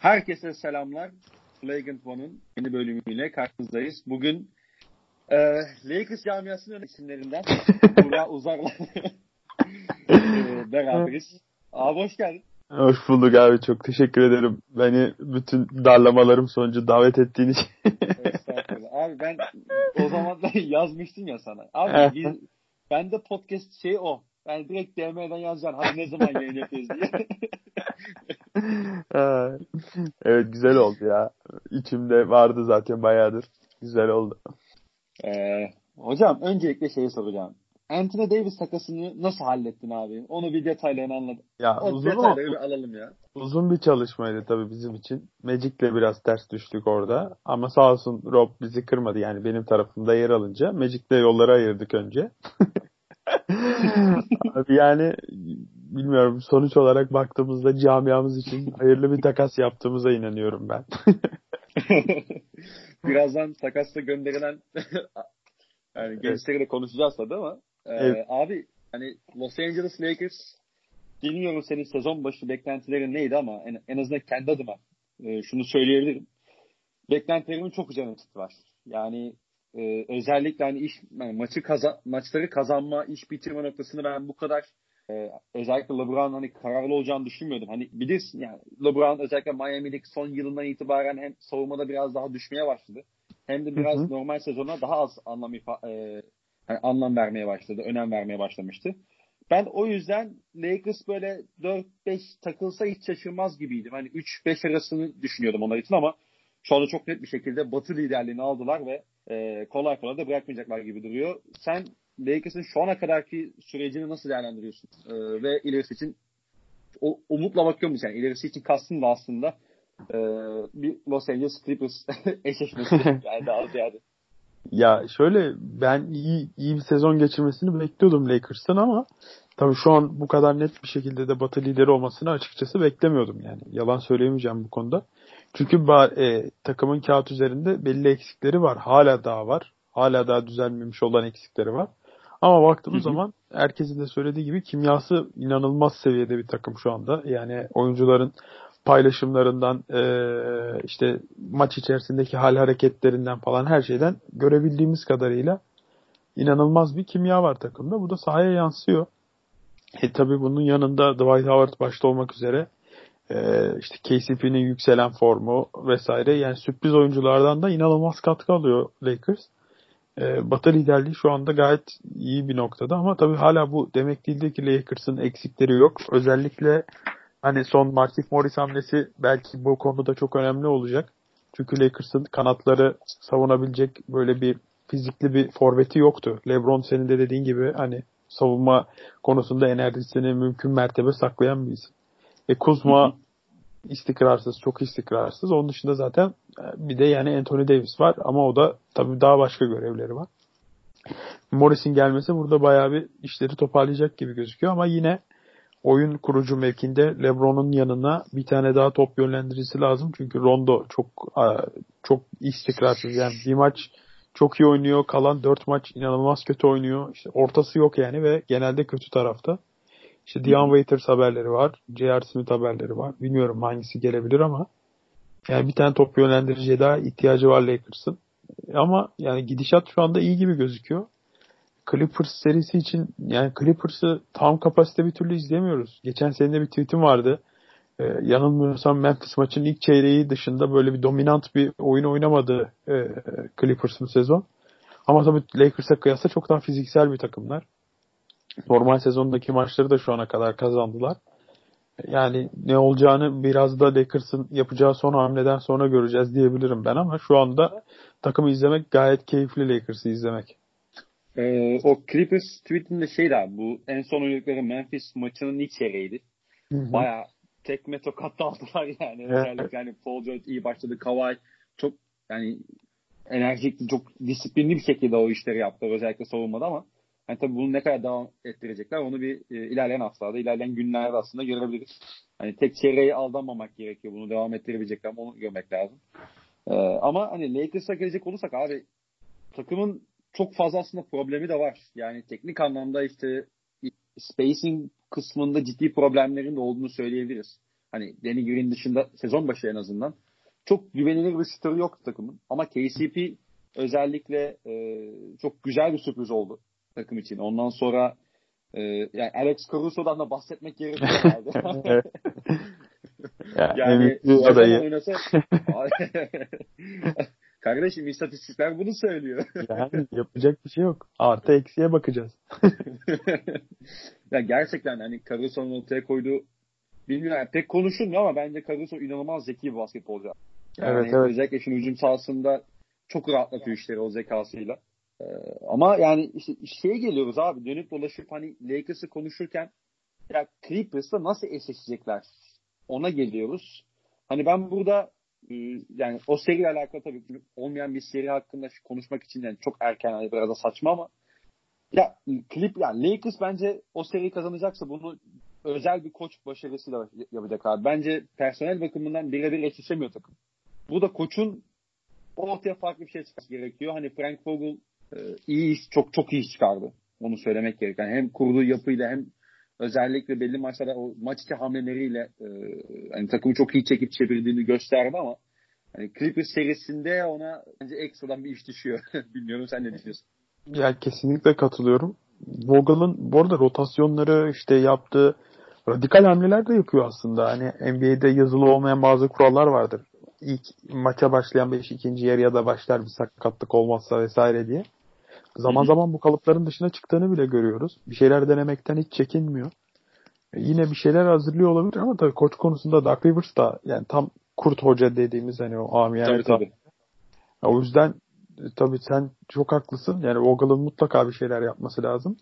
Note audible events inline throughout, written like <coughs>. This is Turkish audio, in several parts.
Herkese selamlar. Flagrant One'ın yeni bölümüyle karşınızdayız. Bugün e, Lakers camiasının isimlerinden Burak <laughs> Uzar'la <laughs> e, beraberiz. Abi hoş geldin. Hoş bulduk abi çok teşekkür ederim. Beni bütün darlamalarım sonucu davet ettiğin için. abi ben o zaman da <laughs> yazmıştım ya sana. Abi biz, ben de podcast şey o. Ben direkt DM'den yazacağım. Hadi ne zaman yayın yapıyoruz diye. <laughs> evet güzel oldu ya. İçimde vardı zaten bayağıdır. Güzel oldu. Ee, hocam öncelikle şeyi soracağım. Anthony Davis takasını nasıl hallettin abi? Onu bir detaylarını anlat. Ya o uzun detayları bir alalım ya. Uzun bir çalışmaydı tabii bizim için. Magic'le biraz ters düştük orada. Ama sağ olsun Rob bizi kırmadı. Yani benim tarafımda yer alınca. Magic'le yolları ayırdık önce. <laughs> <laughs> Abi yani bilmiyorum sonuç olarak baktığımızda camiamız için hayırlı bir takas yaptığımıza inanıyorum ben. <laughs> Birazdan takasla gönderilen <laughs> yani gençleri de konuşacağız tabii ama e, evet. abi hani Los Angeles Lakers bilmiyorum senin sezon başı beklentilerin neydi ama en, en azından kendi adıma e, şunu söyleyebilirim. Beklentilerimin çok üzerine var. Yani e, özellikle hani iş yani maçı kazan maçları kazanma, iş bitirme noktasını ben bu kadar e, özellikle LeBron hani kararlı olacağını düşünmüyordum. Hani bilirsin yani LeBron özellikle Miami'deki son yılından itibaren hem savunmada biraz daha düşmeye başladı. Hem de biraz hı hı. normal sezona daha az anlam ifa- e, yani anlam vermeye başladı, önem vermeye başlamıştı. Ben o yüzden Lakers böyle 4-5 takılsa hiç şaşırmaz gibiydim. Hani 3-5 arasını düşünüyordum onlar için ama şu anda çok net bir şekilde Batı liderliğini aldılar ve e, kolay kolay da bırakmayacaklar gibi duruyor. Sen Lakers'ın şu ana kadarki sürecini nasıl değerlendiriyorsun? E, ve ilerisi için o, umutla bakıyor musun? Yani ilerisi için kastın da aslında e, bir Los Angeles Clippers <laughs> eşleşmesi <laughs> yani daha ziyade. Ya şöyle ben iyi, iyi bir sezon geçirmesini bekliyordum Lakers'tan ama tabii şu an bu kadar net bir şekilde de Batı lideri olmasını açıkçası beklemiyordum yani. Yalan söyleyemeyeceğim bu konuda. Çünkü e, takımın kağıt üzerinde belli eksikleri var. Hala daha var. Hala daha düzelmemiş olan eksikleri var. Ama baktığımız zaman herkesin de söylediği gibi kimyası inanılmaz seviyede bir takım şu anda. Yani oyuncuların paylaşımlarından e, işte maç içerisindeki hal hareketlerinden falan her şeyden görebildiğimiz kadarıyla inanılmaz bir kimya var takımda. Bu da sahaya yansıyor. E tabi bunun yanında Dwight Howard başta olmak üzere ee, işte KCP'nin yükselen formu vesaire yani sürpriz oyunculardan da inanılmaz katkı alıyor Lakers. Ee, Batı liderliği şu anda gayet iyi bir noktada ama tabii hala bu demek değildi ki Lakers'ın eksikleri yok. Özellikle hani son Markif Morris hamlesi belki bu konuda çok önemli olacak. Çünkü Lakers'ın kanatları savunabilecek böyle bir fizikli bir forveti yoktu. LeBron senin de dediğin gibi hani savunma konusunda enerjisini mümkün mertebe saklayan bir isim. E Kuzma istikrarsız, çok istikrarsız. Onun dışında zaten e, bir de yani Anthony Davis var ama o da tabii daha başka görevleri var. Morris'in gelmesi burada bayağı bir işleri toparlayacak gibi gözüküyor ama yine oyun kurucu mevkinde LeBron'un yanına bir tane daha top yönlendiricisi lazım. Çünkü Rondo çok çok istikrarsız. Yani bir maç çok iyi oynuyor. Kalan dört maç inanılmaz kötü oynuyor. İşte ortası yok yani ve genelde kötü tarafta. İşte Dion Waiters haberleri var. J.R. Smith haberleri var. Bilmiyorum hangisi gelebilir ama yani bir tane top yönlendiriciye daha ihtiyacı var Lakers'ın. Ama yani gidişat şu anda iyi gibi gözüküyor. Clippers serisi için yani Clippers'ı tam kapasite bir türlü izleyemiyoruz. Geçen sene bir tweetim vardı. Ee, yanılmıyorsam Memphis maçının ilk çeyreği dışında böyle bir dominant bir oyun oynamadı e, Clippers bu sezon. Ama tabii Lakers'a kıyasla çok daha fiziksel bir takımlar normal sezondaki maçları da şu ana kadar kazandılar. Yani ne olacağını biraz da Lakers'ın yapacağı son hamleden sonra göreceğiz diyebilirim ben ama şu anda takımı izlemek gayet keyifli Lakers'ı izlemek. Ee, o Clippers tweetinde şeydi abi bu en son oynadıkları Memphis maçının ilk çeyreğiydi. Baya tekme tokat aldılar yani. Özellikle yani Paul George iyi başladı. Kawhi çok yani enerjik, çok disiplinli bir şekilde o işleri yaptı özellikle savunmada ama yani tabii bunu ne kadar devam ettirecekler onu bir e, ilerleyen haftalarda, ilerleyen günlerde aslında görebiliriz. Hani tek çeyreğe aldanmamak gerekiyor. Bunu devam ettirebilecekler onu görmek lazım. E, ama hani Lakers'a gelecek olursak abi takımın çok fazla aslında problemi de var. Yani teknik anlamda işte spacing kısmında ciddi problemlerin de olduğunu söyleyebiliriz. Hani Danny Green dışında sezon başı en azından çok güvenilir bir şutörü yoktu takımın. Ama KCP özellikle e, çok güzel bir sürpriz oldu takım için. Ondan sonra e, yani Alex Caruso'dan da bahsetmek gerekiyor herhalde. <laughs> <laughs> yani adayı. oynasa <laughs> Kardeşim istatistikler bunu söylüyor. <laughs> yani yapacak bir şey yok. Artı eksiye bakacağız. <laughs> ya gerçekten hani Caruso'nun ortaya koyduğu bilmiyorum yani pek konuşulmuyor ama bence Caruso inanılmaz zeki bir basketbolcu. Yani evet, evet. özellikle şimdi hücum sahasında çok rahatlatıyor işleri o zekasıyla. Ee, ama yani işte şeye geliyoruz abi dönüp dolaşıp hani Lakers'ı konuşurken ya Clippers'la nasıl eşleşecekler? Ona geliyoruz. Hani ben burada yani o seriyle alakalı tabii olmayan bir seri hakkında konuşmak için yani çok erken yani biraz da saçma ama ya Clip yani Lakers bence o seriyi kazanacaksa bunu özel bir koç başarısıyla yapacak abi. Bence personel bakımından birebir eşleşemiyor takım. Bu da koçun ortaya farklı bir şey çıkması gerekiyor. Hani Frank Vogel e, iyi iş, çok çok iyi iş çıkardı. Onu söylemek gerek. Yani hem kurduğu yapıyla hem özellikle belli maçlarda o maç içi hamleleriyle e, hani takımı çok iyi çekip çevirdiğini gösterdi ama hani Clippers serisinde ona bence ekstradan bir iş düşüyor. <laughs> Bilmiyorum sen ne düşünüyorsun? Ya kesinlikle katılıyorum. Vogel'ın bu arada rotasyonları işte yaptığı radikal hamleler de yapıyor aslında. Hani NBA'de yazılı olmayan bazı kurallar vardır. İlk maça başlayan 5 ikinci yarıya da başlar bir sakatlık olmazsa vesaire diye. Zaman zaman bu kalıpların dışına çıktığını bile görüyoruz. Bir şeyler denemekten hiç çekinmiyor. E, yine bir şeyler hazırlıyor olabilir ama tabii koç konusunda Doug Rivers da yani tam kurt hoca dediğimiz hani o amiyane tabii, tabii. O yüzden e, tabii sen çok haklısın. Yani Vogel'ın mutlaka bir şeyler yapması lazım.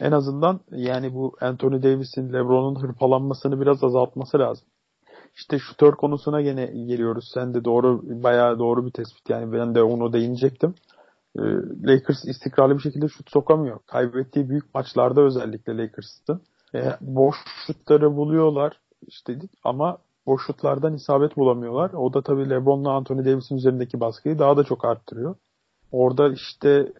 En azından yani bu Anthony Davis'in LeBron'un hırpalanmasını biraz azaltması lazım. İşte şutör konusuna gene geliyoruz. Sen de doğru bayağı doğru bir tespit. Yani ben de onu değinecektim. Ee, Lakers istikrarlı bir şekilde şut sokamıyor. Kaybettiği büyük maçlarda özellikle Lakers'ın. E, boş şutları buluyorlar işte ama boş şutlardan isabet bulamıyorlar. O da tabii LeBron'la Anthony Davis'in üzerindeki baskıyı daha da çok arttırıyor. Orada işte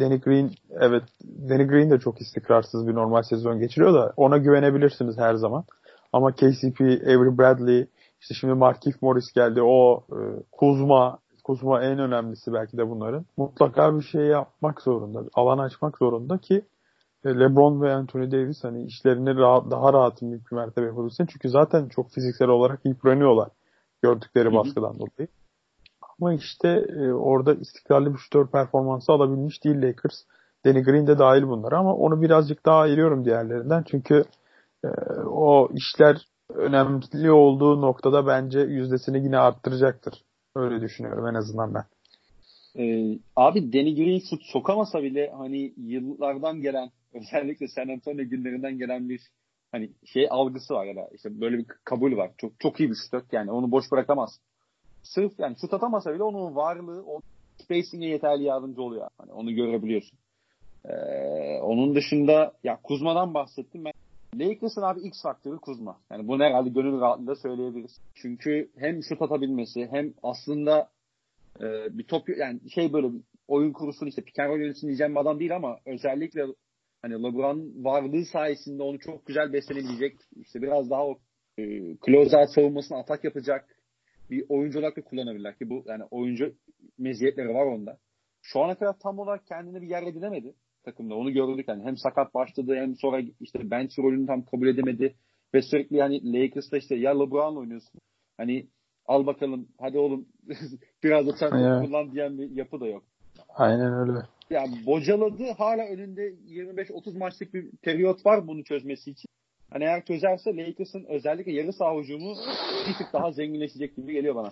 Danny Green evet Danny Green de çok istikrarsız bir normal sezon geçiriyor da ona güvenebilirsiniz her zaman. Ama KCP, Avery Bradley, işte şimdi Markif Morris geldi. O e, Kuzma, Kuzma en önemlisi belki de bunların. Mutlaka bir şey yapmak zorunda. Alan açmak zorunda ki e, LeBron ve Anthony Davis hani işlerini rahat, daha rahat bir mertebe yapabilsin. Çünkü zaten çok fiziksel olarak yıpranıyorlar gördükleri baskıdan dolayı. Ama işte e, orada istikrarlı bir şutör performansı alabilmiş değil Lakers. Danny Green de dahil bunlar ama onu birazcık daha ayırıyorum diğerlerinden. Çünkü e, o işler önemli olduğu noktada bence yüzdesini yine arttıracaktır. Öyle düşünüyorum en azından ben. Ee, abi Danny Green şut sokamasa bile hani yıllardan gelen <laughs> özellikle San Antonio günlerinden gelen bir hani şey algısı var ya da işte böyle bir kabul var. Çok çok iyi bir şut yani onu boş bırakamaz. Sırf yani şut atamasa bile onun varlığı o spacing'e yeterli yardımcı oluyor. Hani onu görebiliyorsun. Ee, onun dışında ya Kuzma'dan bahsettim ben. Lakers'ın abi X faktörü Kuzma. Yani bunu herhalde gönül rahatlığıyla söyleyebiliriz. Çünkü hem şut atabilmesi hem aslında e, bir top yani şey böyle oyun kurusunu işte pick and roll yönetsin diyeceğim bir adam değil ama özellikle hani LeBron varlığı sayesinde onu çok güzel beslenebilecek işte biraz daha o e, savunmasına atak yapacak bir oyuncu olarak da kullanabilirler ki bu yani oyuncu meziyetleri var onda. Şu ana kadar tam olarak kendine bir yer edinemedi takımda. Onu gördük yani hem sakat başladı hem sonra işte bench rolünü tam kabul edemedi ve sürekli yani Lakers'ta işte ya LeBron oynuyorsun. Hani al bakalım hadi oğlum <laughs> biraz da sen kullan diyen bir yapı da yok. Aynen öyle. Yani bocaladı hala önünde 25-30 maçlık bir periyot var bunu çözmesi için. Hani eğer çözerse Lakers'ın özellikle yarı saha hücumu bir tık daha zenginleşecek gibi geliyor bana.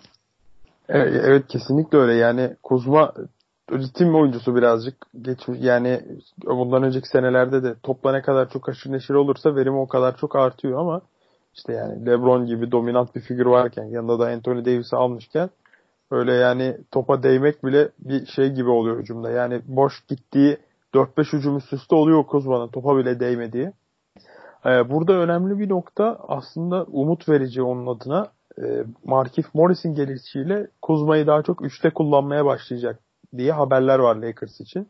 Evet, evet kesinlikle öyle. Yani Kuzma ritim oyuncusu birazcık. Geçmiş yani bundan önceki senelerde de topla ne kadar çok aşırı neşir olursa verimi o kadar çok artıyor ama işte yani LeBron gibi dominant bir figür varken yanında da Anthony Davis'i almışken öyle yani topa değmek bile bir şey gibi oluyor hücumda. Yani boş gittiği 4-5 hücum üst üste oluyor Kuzma'nın topa bile değmediği. Ee, burada önemli bir nokta aslında umut verici onun adına. Ee, Markif Morris'in gelişiyle Kuzma'yı daha çok üçte kullanmaya başlayacak diye haberler var Lakers için.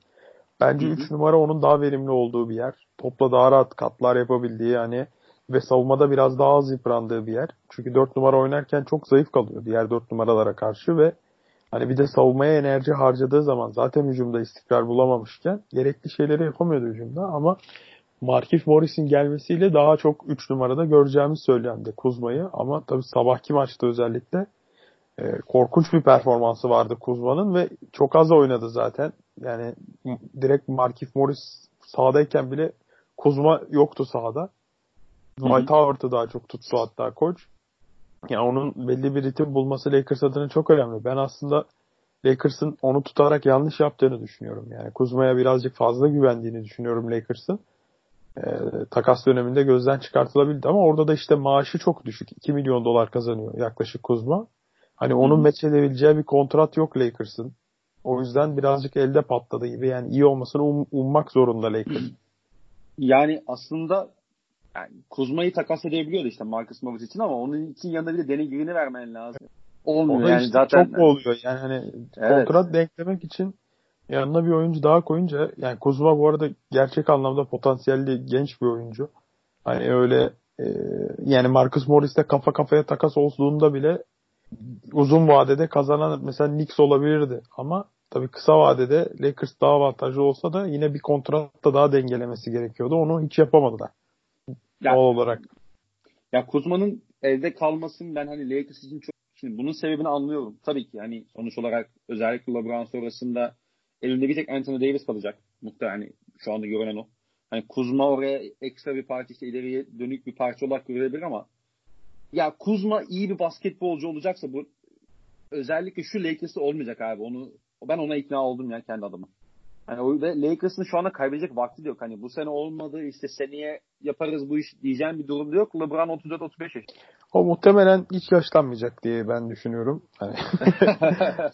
Bence 3 numara onun daha verimli olduğu bir yer. Topla daha rahat katlar yapabildiği hani ve savunmada biraz daha az yıprandığı bir yer. Çünkü 4 numara oynarken çok zayıf kalıyor diğer 4 numaralara karşı ve hani bir de savunmaya enerji harcadığı zaman zaten hücumda istikrar bulamamışken gerekli şeyleri yapamıyordu hücumda ama Markif Morris'in gelmesiyle daha çok 3 numarada göreceğimiz söylendi Kuzma'yı ama tabii sabahki maçta özellikle e, korkunç bir performansı vardı Kuzma'nın ve çok az oynadı zaten. Yani direkt Markif Morris sahadayken bile Kuzma yoktu sahada. Howard'ı daha çok tuttu hatta koç. Yani onun belli bir ritim bulması Lakers adına çok önemli. Ben aslında Lakers'ın onu tutarak yanlış yaptığını düşünüyorum. Yani Kuzma'ya birazcık fazla güvendiğini düşünüyorum Lakers'ın. Ee, takas döneminde gözden çıkartılabildi ama orada da işte maaşı çok düşük. 2 milyon dolar kazanıyor yaklaşık Kuzma. Hani onun meç edebileceği bir kontrat yok Lakers'ın. O yüzden birazcık elde patladı gibi. Yani iyi olmasını um, ummak zorunda Lakers. Yani aslında yani Kuzma'yı takas edebiliyordu işte Marcus Morris için ama onun için yanında bir de Danny Green'i vermen lazım. Olmuyor yani işte zaten. Çok oluyor yani hani evet. kontrat denklemek için yanına bir oyuncu daha koyunca yani Kuzma bu arada gerçek anlamda potansiyelli genç bir oyuncu. Hani öyle e, yani Marcus Morris'te kafa kafaya takas olduğunda bile uzun vadede kazanan mesela Knicks olabilirdi ama tabii kısa vadede Lakers daha avantajlı olsa da yine bir kontratta daha dengelemesi gerekiyordu. Onu hiç yapamadılar. Ya, Doğal olarak. Ya Kuzma'nın evde kalmasının ben hani Lakers için çok şimdi bunun sebebini anlıyorum. Tabii ki hani sonuç olarak özellikle LeBron sonrasında elinde bir tek Anthony Davis kalacak. Muhtemelen hani şu anda görünen o. Hani Kuzma oraya ekstra bir parça işte ileriye dönük bir parça olarak görülebilir ama ya Kuzma iyi bir basketbolcu olacaksa bu özellikle şu Lakers'ı olmayacak abi. Onu ben ona ikna oldum ya kendi adıma. Hani o ve Lakers'ın şu anda kaybedecek vakti de yok. Hani bu sene olmadı işte seneye yaparız bu iş diyeceğim bir durum da yok. LeBron 34-35 yaş. O muhtemelen hiç yaşlanmayacak diye ben düşünüyorum. Hani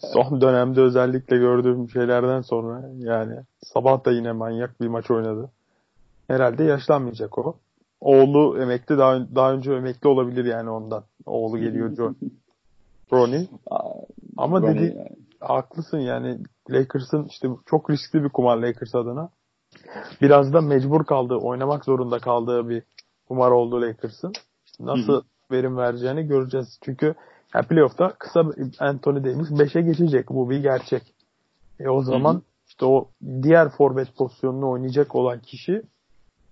<laughs> son dönemde özellikle gördüğüm şeylerden sonra yani sabah da yine manyak bir maç oynadı. Herhalde yaşlanmayacak o. Oğlu emekli daha, daha önce emekli olabilir yani ondan. Oğlu geliyor <laughs> John. Ronnie. Ama dedi yani. haklısın yani Lakers'ın işte çok riskli bir kumar Lakers adına. Biraz da mecbur kaldığı, oynamak zorunda kaldığı bir kumar oldu Lakers'ın. Nasıl Hı-hı. verim vereceğini göreceğiz. Çünkü yani playoff'ta kısa Anthony Davis 5'e geçecek. Bu bir gerçek. E o zaman Hı-hı. işte o diğer forvet pozisyonunu oynayacak olan kişi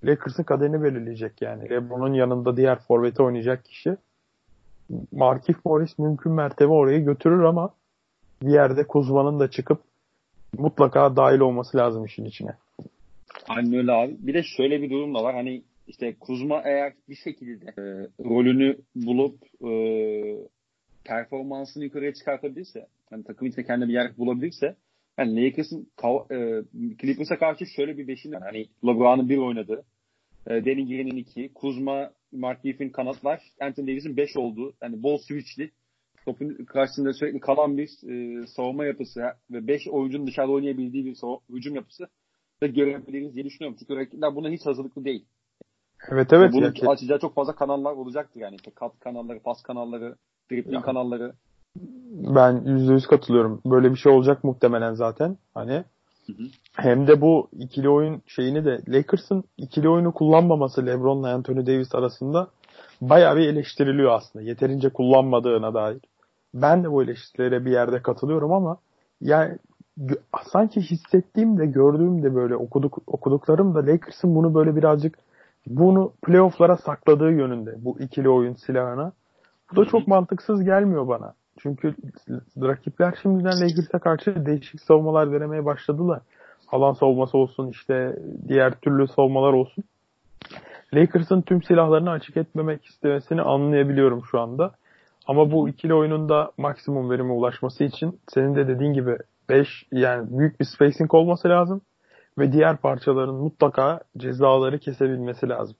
Lakers'ın kaderini belirleyecek yani. LeBron'un yanında diğer forveti oynayacak kişi. Markif Morris mümkün mertebe orayı götürür ama bir yerde Kuzma'nın da çıkıp mutlaka dahil olması lazım işin içine. Aynen öyle abi. Bir de şöyle bir durum da var. Hani işte Kuzma eğer bir şekilde e, rolünü bulup e, performansını yukarıya çıkartabilirse hani takım içinde kendine bir yer bulabilirse yani Lakers'ın e, Clippers'a karşı şöyle bir beşin var. Hani LeBron'un bir oynadı. E, Danny Green'in iki. Kuzma, Mark Giffin kanatlar. Anthony Davis'in beş olduğu. Yani bol switchli. Topun karşısında sürekli kalan bir e, savunma yapısı ve beş oyuncunun dışarıda oynayabildiği bir hücum yapısı da görebiliriz diye düşünüyorum. Çünkü rakipler buna hiç hazırlıklı değil. Evet evet. Bunun yani. açacağı çok fazla kanallar olacaktır yani. İşte kat kanalları, pas kanalları, dribbling kanalları. Ben yüzde yüz katılıyorum. Böyle bir şey olacak muhtemelen zaten. Hani hı hı. hem de bu ikili oyun şeyini de Lakers'ın ikili oyunu kullanmaması LeBron'la Anthony Davis arasında bayağı bir eleştiriliyor aslında. Yeterince kullanmadığına dair. Ben de bu eleştirilere bir yerde katılıyorum ama yani sanki hissettiğim de gördüğüm de böyle okuduk, okuduklarım da Lakers'ın bunu böyle birazcık bunu playoff'lara sakladığı yönünde bu ikili oyun silahına. Bu da çok mantıksız gelmiyor bana. Çünkü rakipler şimdiden Lakers'a karşı değişik savunmalar denemeye başladılar. Alan savunması olsun işte diğer türlü savunmalar olsun. Lakers'ın tüm silahlarını açık etmemek istemesini anlayabiliyorum şu anda. Ama bu ikili oyununda maksimum verime ulaşması için senin de dediğin gibi 5 yani büyük bir spacing olması lazım ve diğer parçaların mutlaka cezaları kesebilmesi lazım.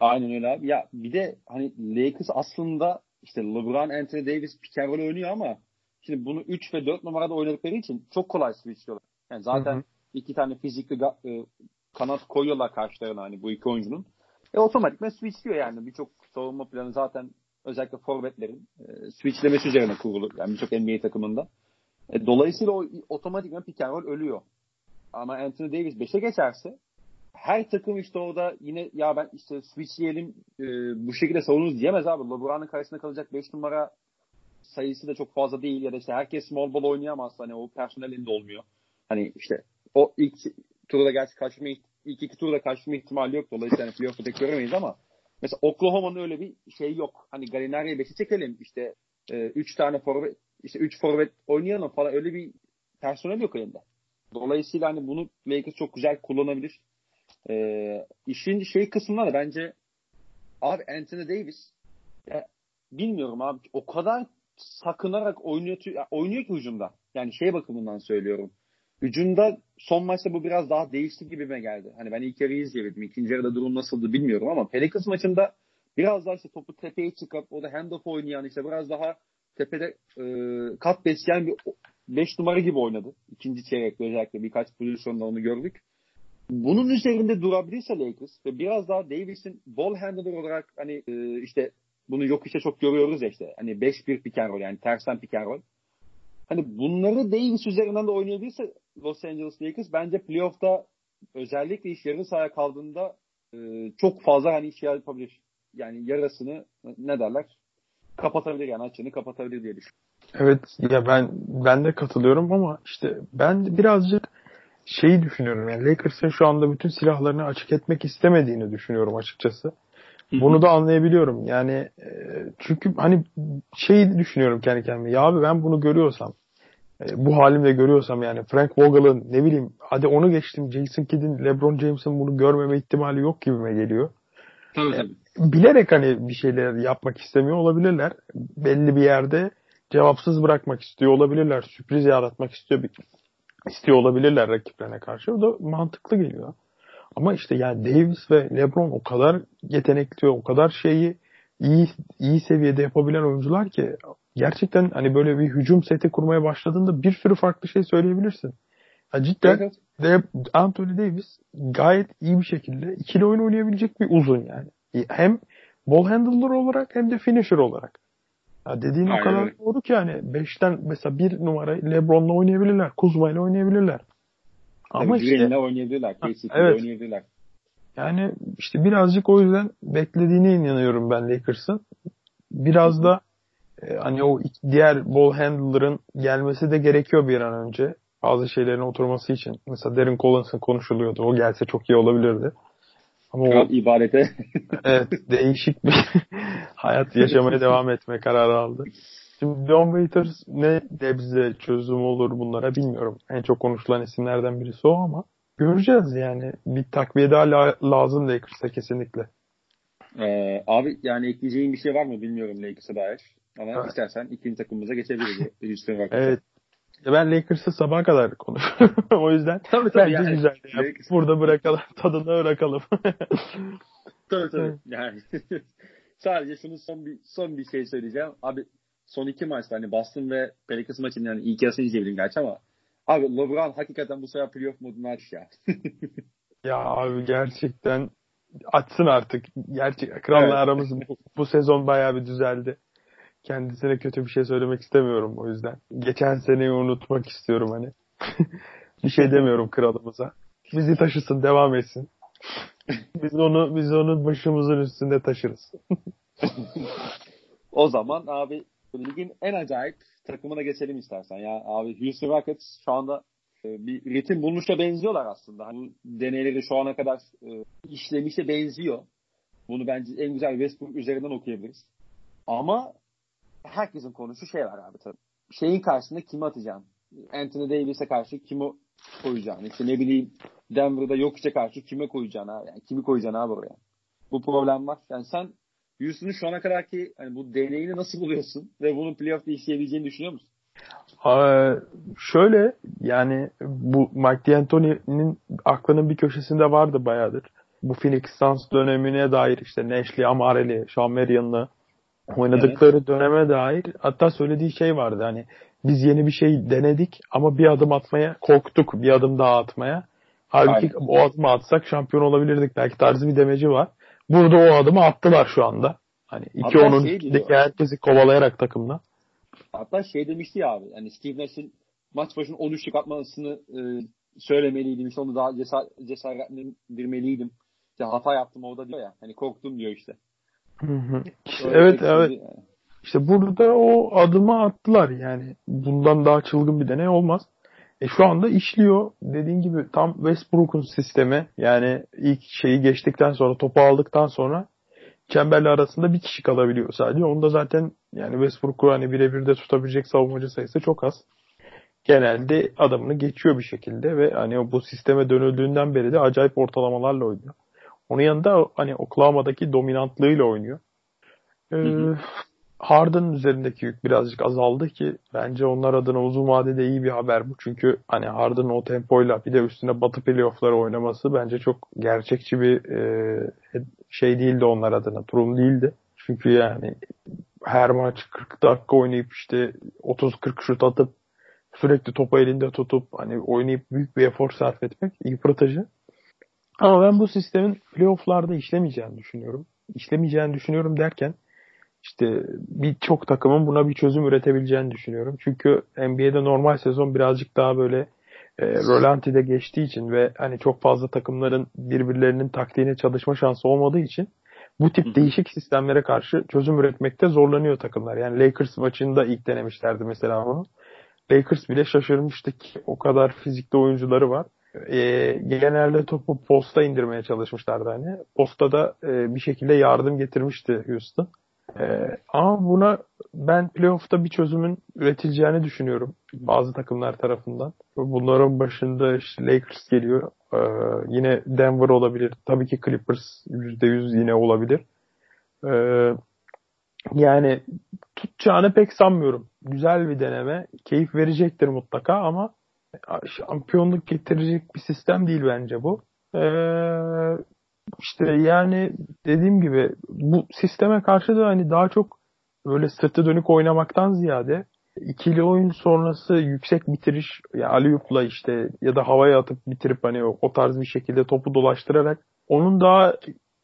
Aynen öyle abi. Ya bir de hani Lakers aslında işte LeBron, Anthony Davis pick and oynuyor ama şimdi bunu 3 ve 4 numarada oynadıkları için çok kolay switchliyorlar. Yani zaten hı hı. iki tane fizikli e, kanat koyuyorlar karşılarına hani bu iki oyuncunun. E otomatikman switchliyor yani. Birçok savunma planı zaten özellikle forvetlerin e, switchlemesi üzerine kurulu. Yani birçok NBA takımında. E, dolayısıyla o otomatikman pick and roll ölüyor. Ama Anthony Davis 5'e geçerse her takım işte orada yine ya ben işte switchleyelim e, bu şekilde savunuruz diyemez abi. LeBron'un karşısında kalacak 5 numara sayısı da çok fazla değil ya da işte herkes small ball oynayamaz. Hani o personelinde olmuyor. Hani işte o ilk turda gerçi kaçma ilk iki turda kaçma ihtimali yok. Dolayısıyla hani playoff'u tek göremeyiz ama mesela Oklahoma'nın öyle bir şey yok. Hani Galinari'ye 5'i çekelim işte 3 e, tane forvet işte 3 forvet oynayalım falan öyle bir personel yok elinde. Dolayısıyla hani bunu Lakers çok güzel kullanabilir. Ee, işin şey kısmında da bence abi Anthony Davis ya, bilmiyorum abi o kadar sakınarak oynuyor, oynuyor ki hücumda. Yani şey bakımından söylüyorum. Hücumda son maçta bu biraz daha değişti gibime geldi. Hani ben ilk yarıyı izleyebildim. İkinci yarıda durum nasıldı bilmiyorum ama Pelicans maçında biraz daha işte topu tepeye çıkıp o da handoff oynayan işte biraz daha tepede e, kat besleyen bir 5 numara gibi oynadı. İkinci çeyrekte özellikle birkaç pozisyonda onu gördük. Bunun üzerinde durabilirse Lakers ve biraz daha Davis'in ball handler olarak hani e, işte bunu yok işte çok görüyoruz ya işte. Hani 5-1 pick and roll yani tersten pick and roll. Hani bunları Davis üzerinden de oynayabilirse Los Angeles Lakers bence playoff'ta özellikle iş yarı sahaya kaldığında e, çok fazla hani iş yapabilir. Yani yarısını ne derler kapatabilir yani açığını kapatabilir diye düşünüyorum. Evet ya ben ben de katılıyorum ama işte ben birazcık şeyi düşünüyorum yani Lakers'ın şu anda bütün silahlarını açık etmek istemediğini düşünüyorum açıkçası. Bunu da anlayabiliyorum. Yani e, çünkü hani şeyi düşünüyorum kendi kendime. Ya abi ben bunu görüyorsam e, bu halimle görüyorsam yani Frank Vogel'ın ne bileyim hadi onu geçtim Jason Kidd'in LeBron James'in bunu görmeme ihtimali yok gibime geliyor. Tabii tabii. E, bilerek hani bir şeyler yapmak istemiyor olabilirler. Belli bir yerde cevapsız bırakmak istiyor olabilirler. Sürpriz yaratmak istiyor istiyor olabilirler rakiplerine karşı. O da mantıklı geliyor. Ama işte yani Davis ve LeBron o kadar yetenekli, o kadar şeyi iyi iyi seviyede yapabilen oyuncular ki gerçekten hani böyle bir hücum seti kurmaya başladığında bir sürü farklı şey söyleyebilirsin. Ya cidden evet. Anthony Davis gayet iyi bir şekilde ikili oyun oynayabilecek bir uzun yani. Hem ball handler olarak hem de finisher olarak. Ya dediğin Aynen. o kadar doğru ki yani 5'ten mesela bir numara LeBron'la oynayabilirler. Kuzma ile oynayabilirler. Ama Tabii işte oynayabilirler. evet. oynayabilirler. Yani işte birazcık o yüzden beklediğine inanıyorum ben Lakers'ın. Biraz da e, hani o diğer ball handler'ın gelmesi de gerekiyor bir an önce. Bazı şeylerin oturması için. Mesela Darren Collins'ın konuşuluyordu. O gelse çok iyi olabilirdi. Ama o, ibadete. <laughs> evet değişik bir <laughs> hayat yaşamaya devam etme kararı aldı. Şimdi Don Waiters ne nebze çözüm olur bunlara bilmiyorum. En çok konuşulan isimlerden birisi o ama göreceğiz yani. Bir takviye daha la- lazım Lakers'a kesinlikle. Ee, abi yani ekleyeceğin bir şey var mı bilmiyorum Lakers'a dair. Ama evet. istersen ikinci takımımıza geçebiliriz. <laughs> evet. Ben Lakers'ı sabaha kadar konuşurum. <laughs> o yüzden tabii, tabii, bence yani, güzel. Ya. Burada bırakalım. Tadını bırakalım. <laughs> tabii tabii. Yani <laughs> sadece şunu son bir son bir şey söyleyeceğim. Abi son iki maçta hani Boston ve Pelicans maçının yani ilk yarısını izleyebildim gerçi ama abi LeBron hakikaten bu sefer playoff modunu aç ya. ya abi gerçekten açsın artık. Gerçek kralla evet. aramız bu, bu sezon bayağı bir düzeldi. Kendisine kötü bir şey söylemek istemiyorum o yüzden. Geçen seneyi unutmak istiyorum hani. <laughs> bir şey demiyorum kralımıza. Bizi taşısın, devam etsin. Biz onu biz onu başımızın üstünde taşırız. <laughs> o zaman abi ligin en acayip takımına geçelim istersen. Ya abi Houston Rockets şu anda e, bir ritim bulmuşa benziyorlar aslında. Hani deneyleri şu ana kadar e, işlemişe benziyor. Bunu bence en güzel Westbrook üzerinden okuyabiliriz. Ama herkesin konuşu şey var abi tabii. Şeyin karşısında kimi atacağım? Anthony Davis'e karşı kimi koyacağım? İşte ne bileyim Denver'da yok işte karşı kime koyacaksın abi? Yani kimi koyacaksın abi oraya? Bu problem var. Yani sen Houston'un şu ana kadar ki hani bu deneyini nasıl buluyorsun ve bunun playoff'ta işleyebileceğini düşünüyor musun? Ee, şöyle yani bu Mike D'Antoni'nin aklının bir köşesinde vardı bayağıdır. Bu Phoenix Suns dönemine dair işte Neşli, Amareli, Sean Marion'la oynadıkları evet. döneme dair hatta söylediği şey vardı hani biz yeni bir şey denedik ama bir adım atmaya korktuk bir adım daha atmaya. Halbuki Aynen. o adımı atsak şampiyon olabilirdik belki tarzı bir demeci var. Burada o adımı attılar şu anda. Hani iki onun şey herkesi kovalayarak takımla. Hatta şey demişti ya abi. Hani Steve Nash'in maç başına 13'lük atmasını e, söylemeliydim işte onu daha cesar, cesaretlendirmeliydim. İşte hata yaptım orada diyor ya. Hani korktum diyor işte. İşte evet evet. Yani. İşte burada o adımı attılar yani. Bundan daha çılgın bir deney olmaz. E şu anda işliyor. Dediğin gibi tam Westbrook'un sistemi. Yani ilk şeyi geçtikten sonra topu aldıktan sonra çemberle arasında bir kişi kalabiliyor sadece. Onda zaten yani Westbrook'u hani birebir de tutabilecek savunmacı sayısı çok az. Genelde adamını geçiyor bir şekilde ve hani bu sisteme dönüldüğünden beri de acayip ortalamalarla oynuyor. Onun yanında hani Oklahoma'daki dominantlığıyla oynuyor. Ee, Harden üzerindeki yük birazcık azaldı ki bence onlar adına uzun vadede iyi bir haber bu. Çünkü hani Harden'ın o tempoyla bir de üstüne batı playoff'ları oynaması bence çok gerçekçi bir e, şey değildi onlar adına. Durum değildi. Çünkü yani her maç 40 dakika oynayıp işte 30-40 şut atıp sürekli topu elinde tutup hani oynayıp büyük bir efor sarf etmek yıpratıcı. Ama ben bu sistemin playoff'larda işlemeyeceğini düşünüyorum. İşlemeyeceğini düşünüyorum derken işte birçok takımın buna bir çözüm üretebileceğini düşünüyorum. Çünkü NBA'de normal sezon birazcık daha böyle e, rolantide geçtiği için ve hani çok fazla takımların birbirlerinin taktiğine çalışma şansı olmadığı için bu tip değişik sistemlere karşı çözüm üretmekte zorlanıyor takımlar. Yani Lakers maçında ilk denemişlerdi mesela onu. Lakers bile şaşırmıştı ki o kadar fizikli oyuncuları var. E, genelde topu posta indirmeye çalışmışlardı hani. Postada e, bir şekilde yardım getirmişti Houston. Ee, ama buna ben playoff'ta bir çözümün üretileceğini düşünüyorum bazı takımlar tarafından. Bunların başında işte Lakers geliyor. Ee, yine Denver olabilir. Tabii ki Clippers %100 yine olabilir. Ee, yani tutacağını pek sanmıyorum. Güzel bir deneme. Keyif verecektir mutlaka ama şampiyonluk getirecek bir sistem değil bence bu. Ee, işte yani dediğim gibi bu sisteme karşı da hani daha çok böyle sırtı dönük oynamaktan ziyade ikili oyun sonrası yüksek bitiriş ya yani Aliyup'la işte ya da havaya atıp bitirip hani o, o tarz bir şekilde topu dolaştırarak onun daha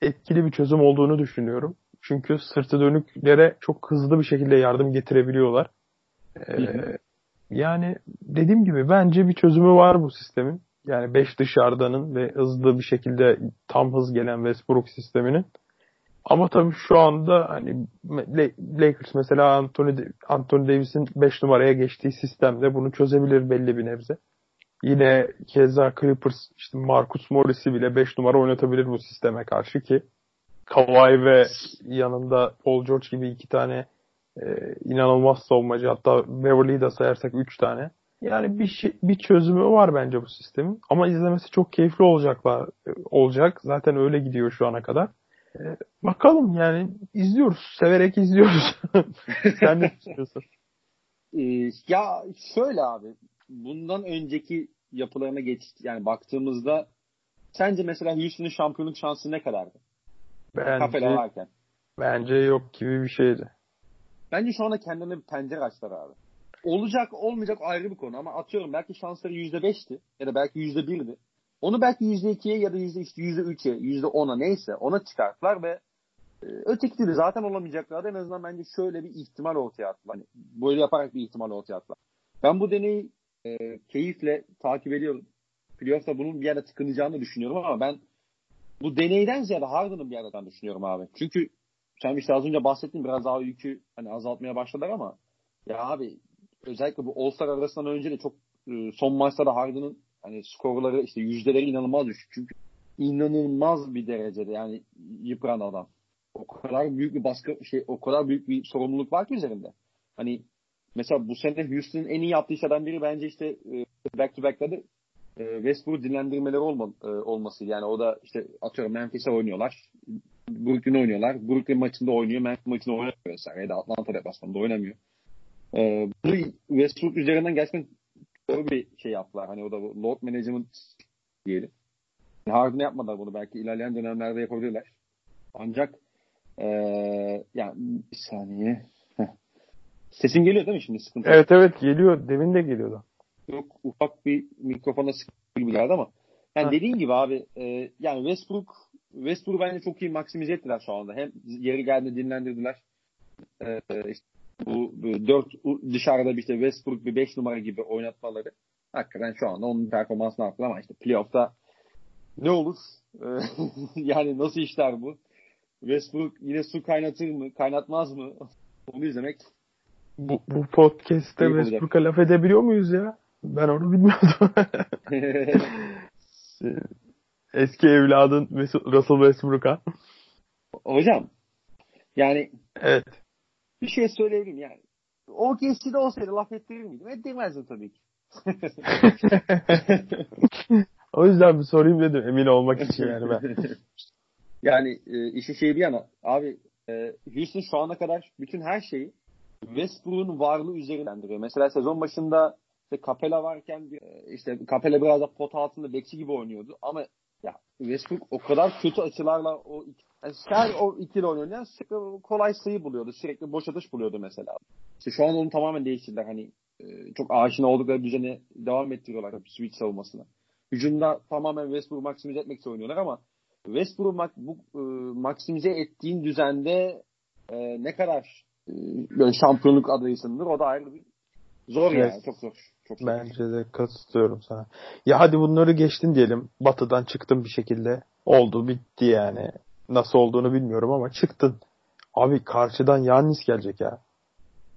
etkili bir çözüm olduğunu düşünüyorum. Çünkü sırtı dönüklere çok hızlı bir şekilde yardım getirebiliyorlar. Ee, yani dediğim gibi bence bir çözümü var bu sistemin. Yani 5 dışarıdanın ve hızlı bir şekilde tam hız gelen Westbrook sisteminin. Ama tabii şu anda hani Lakers mesela Anthony, Anthony Davis'in 5 numaraya geçtiği sistemde bunu çözebilir belli bir nebze. Yine keza Clippers işte Marcus Morris'i bile 5 numara oynatabilir bu sisteme karşı ki Kawhi ve yanında Paul George gibi iki tane e, inanılmaz savunmacı hatta Beverly'yi de sayarsak 3 tane yani bir şey, bir çözümü var bence bu sistemin. Ama izlemesi çok keyifli olacaklar olacak. Zaten öyle gidiyor şu ana kadar. Ee, bakalım yani izliyoruz. Severek izliyoruz. <laughs> Sen ne düşünüyorsun? <laughs> Ee, ya şöyle abi. Bundan önceki yapılarına geç yani baktığımızda sence mesela Houston'ın şampiyonluk şansı ne kadardı? Bence, varken. Bence yok gibi bir şeydi. Bence şu anda kendine bir pencere açtılar abi olacak olmayacak ayrı bir konu ama atıyorum belki şansları %5'ti ya da belki %1'di. Onu belki %2'ye ya da %3'e, %10'a neyse ona çıkarttılar ve e, öteki türlü zaten olamayacaklardı. En azından bence şöyle bir ihtimal ortaya attılar. Hani böyle yaparak bir ihtimal ortaya attılar. Ben bu deneyi e, keyifle takip ediyorum. Playoff'ta bunun bir yerde tıkanacağını düşünüyorum ama ben bu deneyden ziyade Harden'ın bir yerden düşünüyorum abi. Çünkü sen işte az önce bahsettin biraz daha yükü hani azaltmaya başladılar ama ya abi özellikle bu All-Star arasından önce de çok e, son maçlarda Harden'ın hani skorları işte yüzdeleri inanılmaz düşük. Çünkü inanılmaz bir derecede yani yıpran adam. O kadar büyük bir baskı şey o kadar büyük bir sorumluluk var ki üzerinde. Hani mesela bu sene Houston'ın en iyi yaptığı şeyden biri bence işte e, back to back'larda e, Westbrook dinlendirmeleri olma, olması. Yani o da işte atıyorum Memphis'e oynuyorlar. Brooklyn oynuyorlar. Brooklyn maçında oynuyor. Memphis maçında oynamıyor mesela. Ya da Atlanta deplasmanında oynamıyor. Ee, bunu Westbrook üzerinden gerçekten doğru bir şey yaptılar. Hani o da load management diyelim. Harden yapmadılar bunu. Belki ilerleyen dönemlerde yapabilirler. Ancak ee, yani bir saniye. Heh. Sesin geliyor değil mi şimdi sıkıntı? Evet evet geliyor. Demin de geliyordu. Yok ufak bir mikrofona sıkıntı geldi ama yani dediğin gibi abi e, yani Westbrook Westbrook bence çok iyi maksimize ettiler şu anda. Hem yeri geldi dinlendirdiler. E, işte bu, bu dört dışarıda bir işte Westbrook bir 5 numara gibi oynatmaları hakikaten şu anda onun performansını arttırır ama işte playoff'ta ne olur? <laughs> yani nasıl işler bu? Westbrook yine su kaynatır mı? Kaynatmaz mı? Onu izlemek bu, bu podcast'te Westbrook'a laf edebiliyor muyuz ya? Ben onu bilmiyordum. <laughs> <laughs> Eski evladın Russell Westbrook'a. Hocam yani evet. bir şey söyleyebilirim yani. O de olsaydı laf ettirir miydim? Ettirmezdim tabii ki. <laughs> o yüzden bir sorayım dedim emin olmak için yani ben. <laughs> yani e, işin şeyi bir yana abi e, Houston şu ana kadar bütün her şeyi Westbrook'un varlığı üzerindendiriyor. Mesela sezon başında işte Capella varken işte Capella biraz da pot altında bekçi gibi oynuyordu ama ya Westbrook o kadar kötü açılarla o yani her o ikili oynayan sürekli kolay sayı buluyordu. Sürekli boş atış buluyordu mesela. İşte şu an onu tamamen değiştirdiler. Hani e, çok aşina oldukları düzeni devam ettiriyorlar switch savunmasına. Hücumda tamamen Westbrook maksimize etmek için oynuyorlar ama Westbrook mak bu e, maksimize ettiğin düzende e, ne kadar e, böyle şampiyonluk adayısındır o da ayrı bir zor evet. yani çok zor. Çok. Bence de katılıyorum sana. Ya hadi bunları geçtin diyelim. Batı'dan çıktın bir şekilde. Oldu bitti yani. Nasıl olduğunu bilmiyorum ama çıktın. Abi karşıdan Yannis gelecek ya.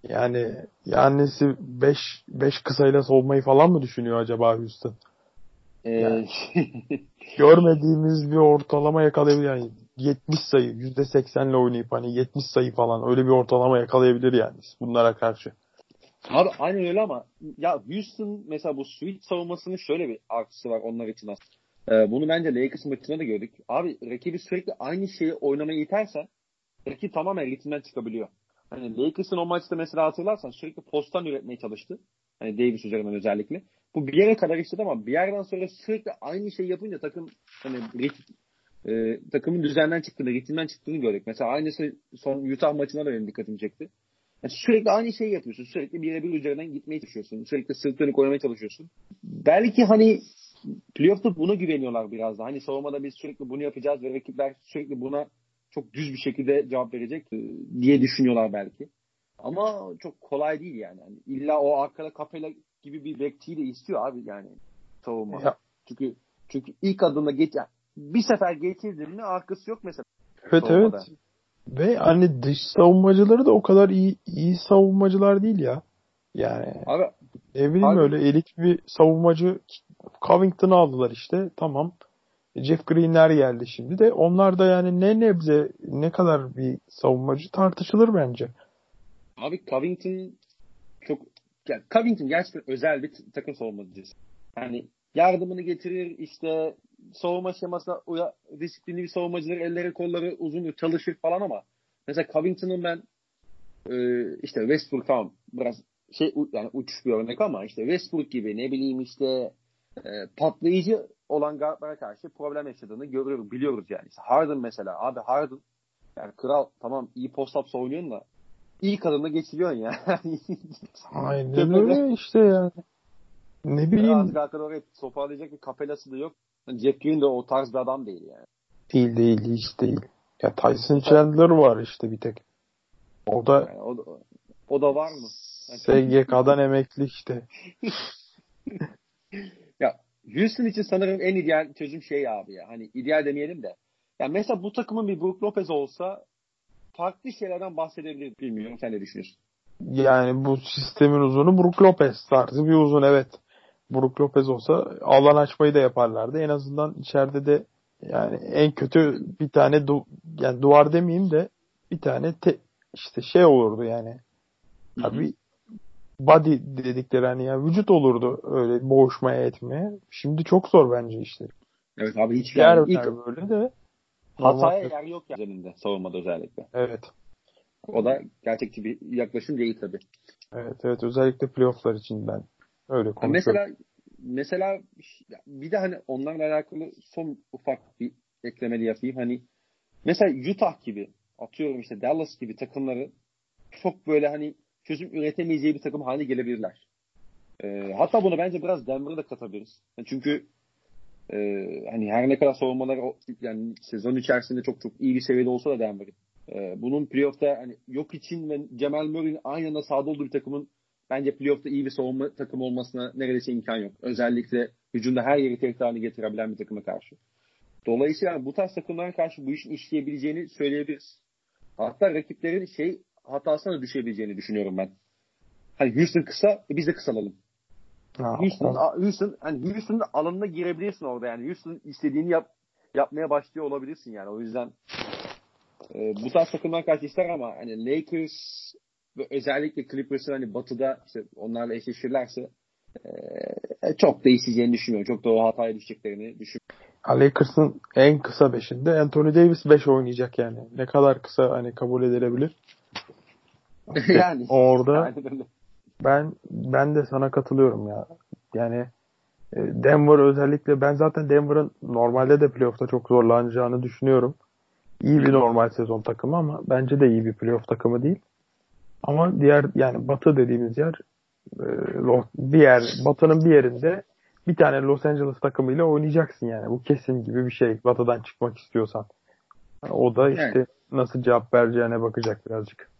Yani Yannis'i 5 5 kısayla solmayı falan mı düşünüyor acaba Houston? Ee, yani, <laughs> görmediğimiz bir ortalama yakalayabilir yani 70 sayı %80'le oynayıp hani 70 sayı falan öyle bir ortalama yakalayabilir yani bunlara karşı. Abi aynen öyle ama ya Houston mesela bu switch savunmasının şöyle bir artısı var onlar için aslında. Ee, bunu bence Lakers maçında da gördük. Abi rakibi sürekli aynı şeyi oynamaya iterse rakip tamamen ritimden çıkabiliyor. Hani Lakers'ın o maçta mesela hatırlarsan sürekli postan üretmeye çalıştı. Hani Davis üzerinden özellikle. Bu bir yere kadar işledi ama bir yerden sonra sürekli aynı şeyi yapınca takım hani rit, e, takımın düzenden çıktığını, ritimden çıktığını gördük. Mesela aynısı son Utah maçına da benim dikkatimi çekti. Yani sürekli aynı şeyi yapıyorsun. Sürekli birebir üzerinden gitmeye çalışıyorsun. Sürekli sırt dönük oynamaya çalışıyorsun. Belki hani playoff'ta buna güveniyorlar biraz da. Hani savunmada biz sürekli bunu yapacağız ve rakipler sürekli buna çok düz bir şekilde cevap verecek e, diye düşünüyorlar belki. Ama çok kolay değil yani. yani illa o arkada Capella gibi bir bekçiyi de istiyor abi yani savunma. Ya. Çünkü çünkü ilk adımda geç yani bir sefer geçirdin mi arkası yok mesela. Evet savunmada. evet. Ve hani dış savunmacıları da o kadar iyi iyi savunmacılar değil ya. Yani abi, ne bileyim abi, öyle elit bir savunmacı Covington'ı aldılar işte. Tamam. Jeff Green'ler geldi şimdi de onlar da yani ne nebze ne kadar bir savunmacı tartışılır bence. Abi Covington çok yani Covington gerçekten özel bir takım savunmacısı. Yani yardımını getirir işte savunma şemasına uya, disiplinli bir savunmacılar elleri kolları uzun çalışır falan ama mesela Covington'ın ben e, işte Westbrook tamam biraz şey yani uç bir örnek ama işte Westbrook gibi ne bileyim işte e, patlayıcı olan guardlara karşı problem yaşadığını görüyoruz, biliyoruz yani. İşte Harden mesela. Abi Harden yani kral tamam iyi post-up oynuyorsun da iyi kadınla geçiriyorsun ya. <laughs> Aynen öyle işte yani. Ne bileyim. Artık arkada oraya toparlayacak bir kapelası da yok. Jeff Green de o tarz bir adam değil yani. Değil değil hiç değil. Ya Tyson Chandler var işte bir tek. O da yani o, da, o da var mı? SGK'dan <laughs> emekli işte. ya Houston için sanırım en ideal çözüm şey abi ya. Hani ideal demeyelim de. Ya mesela bu takımın bir Brook Lopez olsa farklı şeylerden bahsedebilir bilmiyorum. Sen ne düşünüyorsun? Yani bu sistemin uzunu Brook Lopez tarzı bir uzun evet. Brook Lopez olsa alan açmayı da yaparlardı. En azından içeride de yani en kötü bir tane du yani duvar demeyeyim de bir tane te işte şey olurdu yani. Tabii body dedikleri hani ya vücut olurdu öyle boğuşmaya etmeye. Şimdi çok zor bence işte. Evet abi hiç yer yani ilk, böyle de hataya yer yok yani üzerinde savunmada özellikle. Evet. O da gerçekçi bir yaklaşım değil tabii. Evet evet özellikle playofflar için ben öyle konuşuyorum. Mesela mesela bir de hani onlarla alakalı son ufak bir eklemeli yapayım. Hani mesela Utah gibi atıyorum işte Dallas gibi takımları çok böyle hani çözüm üretemeyeceği bir takım haline gelebilirler. E, hatta bunu bence biraz Denver'a da katabiliriz. Yani çünkü e, hani her ne kadar savunmaları yani sezon içerisinde çok çok iyi bir seviyede olsa da Denver'ın Ee, bunun playoff'ta hani yok için ve Cemal Murray'in aynı anda sahada olduğu bir takımın bence playoff'ta iyi bir savunma takımı olmasına neredeyse imkan yok. Özellikle hücumda her yeri tehdit haline getirebilen bir takıma karşı. Dolayısıyla bu tarz takımlara karşı bu işin işleyebileceğini söyleyebiliriz. Hatta rakiplerin şey hatasına da düşebileceğini düşünüyorum ben. Hani Houston kısa, e biz de kısalalım. Ha, Houston. Houston, hani Houston'ın alanına girebilirsin orada yani. Houston istediğini yap, yapmaya başlıyor olabilirsin yani. O yüzden e, bu tarz takımlar karşı ister ama hani Lakers ve özellikle Clippers'ın hani batıda işte onlarla eşleşirlerse e, çok değişeceğini düşünmüyorum. Çok da o hataya düşeceklerini düşünmüyorum. Lakers'ın en kısa beşinde Anthony Davis 5 oynayacak yani. Ne kadar kısa hani kabul edilebilir. <laughs> yani orada ben ben de sana katılıyorum ya. Yani e, Denver özellikle ben zaten Denver'ın normalde de playoff'ta çok zorlanacağını düşünüyorum. İyi bir normal sezon takımı ama bence de iyi bir playoff takımı değil. Ama diğer yani Batı dediğimiz yer e, bir yer Batı'nın bir yerinde bir tane Los Angeles takımıyla oynayacaksın yani. Bu kesin gibi bir şey. Batı'dan çıkmak istiyorsan. O da işte evet. nasıl cevap vereceğine bakacak birazcık.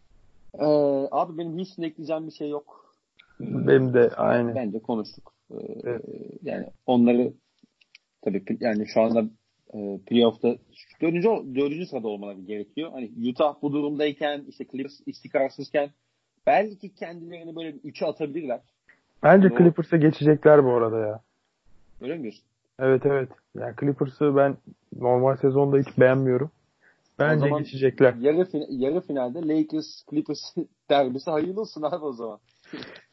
Ee, abi benim hiç ekleyeceğim bir şey yok. Benim de aynı. Bence konuştuk. Ee, evet. Yani onları tabii yani şu anda e, playoff'ta dördüncü, dördüncü sırada olmaları gerekiyor. Hani Utah bu durumdayken işte Clippers istikrarsızken belki kendilerini böyle üçe atabilirler. Bence yani Clippers'a geçecekler bu arada ya. Öyle mi diyorsun? Evet evet. Yani Clippers'ı ben normal sezonda hiç beğenmiyorum. Bence o zaman geçecekler. Yarı, fin- yarı finalde Lakers Clippers <laughs> derbisi hayırlı olsun abi o zaman.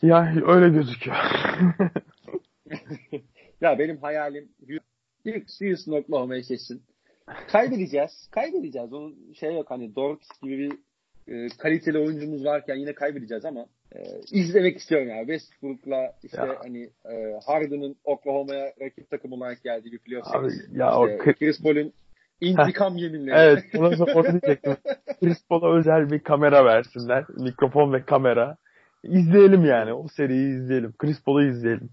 ya öyle gözüküyor. <laughs> ya benim hayalim ilk Houston Oklahoma eşleşsin. Kaybedeceğiz. Kaybedeceğiz. Onun şey yok hani Dort gibi bir e, kaliteli oyuncumuz varken yine kaybedeceğiz ama e, izlemek istiyorum yani. Westbrook'la işte ya. hani e, Harden'ın Oklahoma'ya rakip takım olarak geldiği bir playoff Abi, ya işte, o Chris Paul'un intikam yeminleri. Evet. Onu, onu <laughs> diyecektim. Chris Paul'a özel bir kamera versinler. Mikrofon ve kamera. İzleyelim yani. O seriyi izleyelim. Chris Paul'u izleyelim.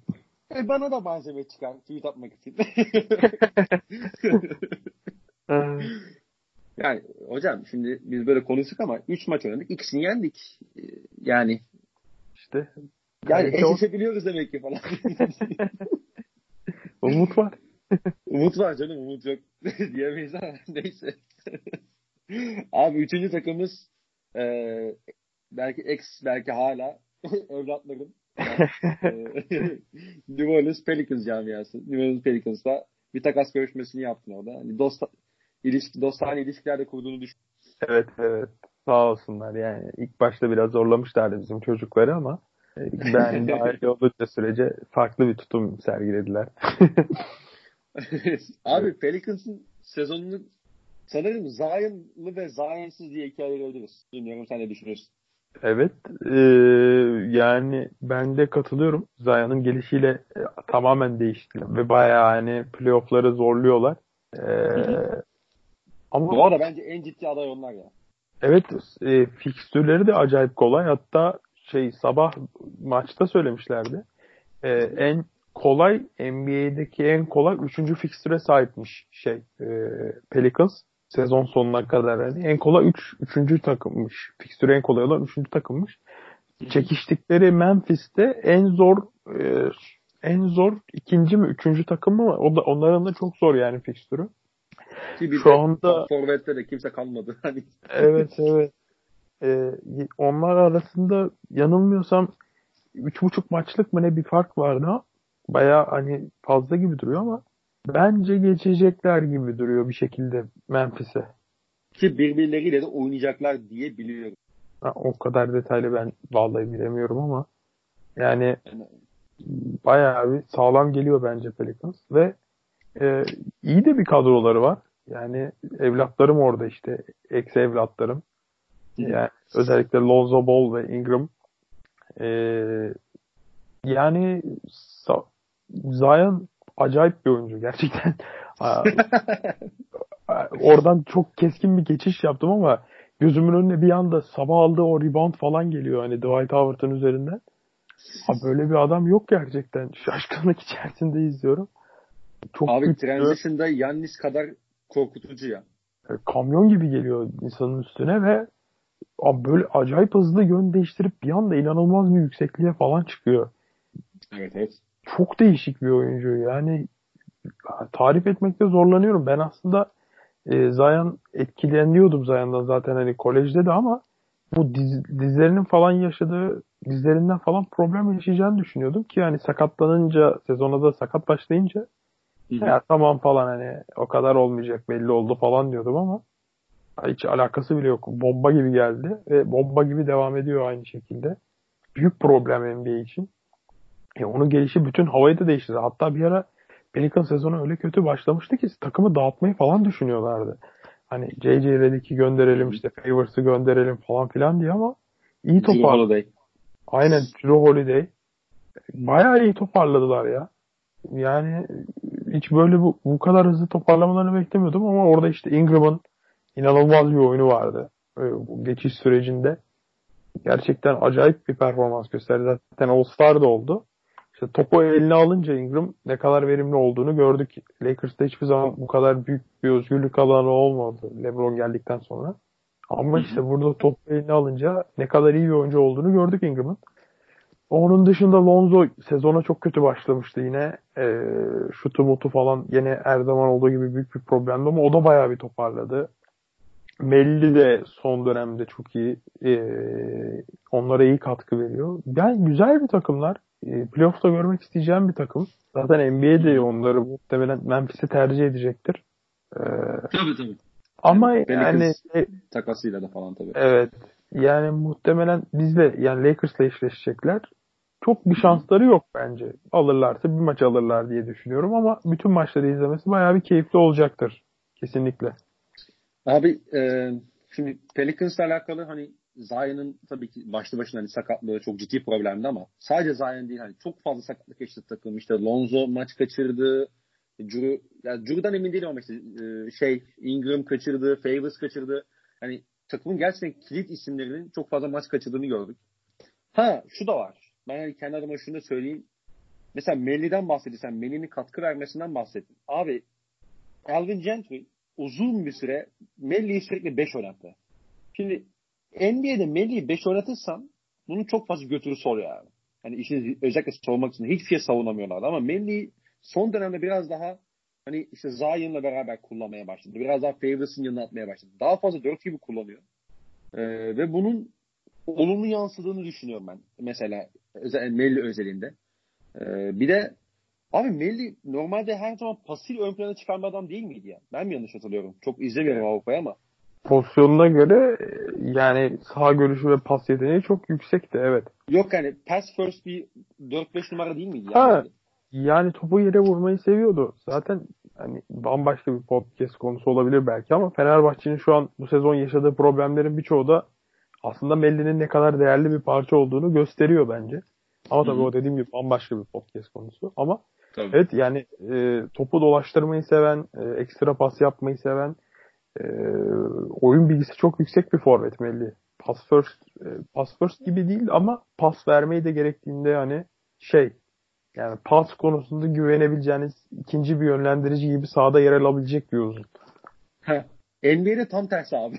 E bana da malzeme çıkar tweet atmak için. <laughs> yani hocam şimdi biz böyle konuştuk ama 3 maç oynadık. ikisini yendik. E, yani işte yani eşleşebiliyoruz demek ki falan. <laughs> umut var. <laughs> umut var canım umut yok diyemeyiz ama neyse. Abi üçüncü takımız e, belki ex belki hala evlatlarım. <laughs> New Orleans Pelicans camiası. New Orleans Pelicans'la bir takas görüşmesini yaptın orada. Hani dost, ilişki, dostane ilişkilerde kurduğunu düşün. Evet evet. Sağ olsunlar yani. ilk başta biraz zorlamışlardı bizim çocukları ama ben <laughs> dahil olunca sürece farklı bir tutum sergilediler. <laughs> Abi Pelicans'ın sezonunu sanırım Zion'lı ve Zion'sız diye ikiye ayırabiliriz. Bilmiyorum sen ne düşünüyorsun? Evet. E, yani ben de katılıyorum. Zion'ın gelişiyle e, tamamen değişti. Ve bayağı hani playoff'ları zorluyorlar. E, ama Bu arada bence en ciddi aday onlar ya. Evet. E, fikstürleri de acayip kolay. Hatta şey sabah maçta söylemişlerdi. E, en kolay NBA'deki en kolay üçüncü fikstüre sahipmiş şey e, Pelicans sezon sonuna kadar yani en kolay 3 üç, üçüncü takımmış. Fikstürü en kolay olan üçüncü takımmış. Çekiştikleri Memphis'te en zor e, en zor ikinci mi üçüncü takım mı? O da onların da çok zor yani fikstürü. Şu anda Forvet'te de kimse kalmadı. <laughs> Hani. evet evet. Ee, onlar arasında yanılmıyorsam üç buçuk maçlık mı ne bir fark vardı. Baya hani fazla gibi duruyor ama Bence geçecekler gibi duruyor bir şekilde Memphis'e. Ki birbirleriyle de oynayacaklar diye biliyorum. Ha, o kadar detaylı ben vallahi bilemiyorum ama yani bayağı bir sağlam geliyor bence Pelicans ve e, iyi de bir kadroları var. Yani evlatlarım orada işte. Eksi evlatlarım. Yani özellikle Lonzo Ball ve Ingram. E, yani Zion acayip bir oyuncu gerçekten. <laughs> Oradan çok keskin bir geçiş yaptım ama gözümün önüne bir anda sabah aldığı o rebound falan geliyor hani Dwight Howard'ın üzerinden. Ha böyle bir adam yok gerçekten. Şaşkınlık içerisinde izliyorum. Çok Abi transition'da Yannis kadar korkutucu ya. e, kamyon gibi geliyor insanın üstüne ve abi böyle acayip hızlı yön değiştirip bir anda inanılmaz bir yüksekliğe falan çıkıyor. Evet evet. Çok değişik bir oyuncu. Yani tarif etmekte zorlanıyorum. Ben aslında e, Zayan etkileniyordum Zayan'dan zaten hani kolejde de ama bu diz, dizlerinin falan yaşadığı dizlerinden falan problem yaşayacağını düşünüyordum ki yani sakatlanınca sezona da sakat başlayınca Hı-hı. ya tamam falan hani o kadar olmayacak belli oldu falan diyordum ama hiç alakası bile yok. Bomba gibi geldi ve bomba gibi devam ediyor aynı şekilde. Büyük problem NBA için. E onun gelişi bütün havayı da değiştirdi. Hatta bir ara Pelican sezonu öyle kötü başlamıştı ki takımı dağıtmayı falan düşünüyorlardı. Hani JJ Redick'i gönderelim işte Favors'ı gönderelim falan filan diye ama iyi toparladı. Aynen Drew Holiday. Bayağı iyi toparladılar ya. Yani hiç böyle bu, bu kadar hızlı toparlamalarını beklemiyordum ama orada işte Ingram'ın inanılmaz bir oyunu vardı. Bu geçiş sürecinde. Gerçekten acayip bir performans gösterdi. Zaten All-Star da oldu. İşte topu eline alınca Ingram ne kadar verimli olduğunu gördük. Lakers'ta hiçbir zaman bu kadar büyük bir özgürlük alanı olmadı LeBron geldikten sonra. Ama işte burada topu eline alınca ne kadar iyi bir oyuncu olduğunu gördük Ingram'ın. Onun dışında Lonzo sezona çok kötü başlamıştı yine. E, şutu mutu falan yine her zaman olduğu gibi büyük bir problemdi ama o da bayağı bir toparladı. Melli de son dönemde çok iyi. E, onlara iyi katkı veriyor. Yani güzel bir takımlar. E, playoff'ta görmek isteyeceğim bir takım. Zaten NBA de onları muhtemelen Memphis'i tercih edecektir. Ee, tabii tabii. Ama yani, yani takasıyla da falan tabii. Evet. Yani muhtemelen bizle yani Lakers'la eşleşecekler. Çok bir şansları yok bence. Alırlarsa bir maç alırlar diye düşünüyorum ama bütün maçları izlemesi bayağı bir keyifli olacaktır. Kesinlikle. Abi e, şimdi Pelicans'la alakalı hani Zion'ın tabii ki başlı başına hani sakatlığı çok ciddi problemdi ama sadece Zion değil hani çok fazla sakatlık yaşadı takım. İşte Lonzo maç kaçırdı. Drew, yani Drew'dan emin değilim ama işte e, şey Ingram kaçırdı, Favors kaçırdı. Hani takımın gerçekten kilit isimlerinin çok fazla maç kaçırdığını gördük. Ha şu da var. Ben hani kendi adıma şunu da söyleyeyim. Mesela Melli'den bahsediysen, Melli'nin katkı vermesinden bahsettim. Abi Alvin Gentry uzun bir süre Melli'yi sürekli 5 oynattı. Şimdi NBA'de Melli'yi 5 oynatırsan bunun çok fazla götürüsü oluyor yani. Hani işin özellikle savunmak için hiçbir şey savunamıyorlardı ama Melli son dönemde biraz daha hani işte Zion'la beraber kullanmaya başladı. Biraz daha Favors'ın yanına atmaya başladı. Daha fazla 4 gibi kullanıyor. Ee, ve bunun olumlu yansıdığını düşünüyorum ben. Mesela özel, Melli özelinde. Ee, bir de abi Melli normalde her zaman pasil ön plana çıkan bir adam değil miydi ya? Ben mi yanlış hatırlıyorum? Çok izlemiyorum Avrupa'yı ama pozisyonuna göre yani sağ görüşü ve pas yeteneği çok yüksekti evet. Yok yani pass first bir 4-5 numara değil miydi? Yani? Ha, yani topu yere vurmayı seviyordu. Zaten hani bambaşka bir podcast konusu olabilir belki ama Fenerbahçe'nin şu an bu sezon yaşadığı problemlerin birçoğu da aslında Melli'nin ne kadar değerli bir parça olduğunu gösteriyor bence. Ama tabii Hı-hı. o dediğim gibi bambaşka bir podcast konusu. Ama tabii. evet yani e, topu dolaştırmayı seven, e, ekstra pas yapmayı seven, e, oyun bilgisi çok yüksek bir forvet Melli. Pass first, e, pass first gibi değil ama pas vermeyi de gerektiğinde hani şey yani pas konusunda güvenebileceğiniz ikinci bir yönlendirici gibi sahada yer alabilecek bir uzun. NBA'de tam tersi abi.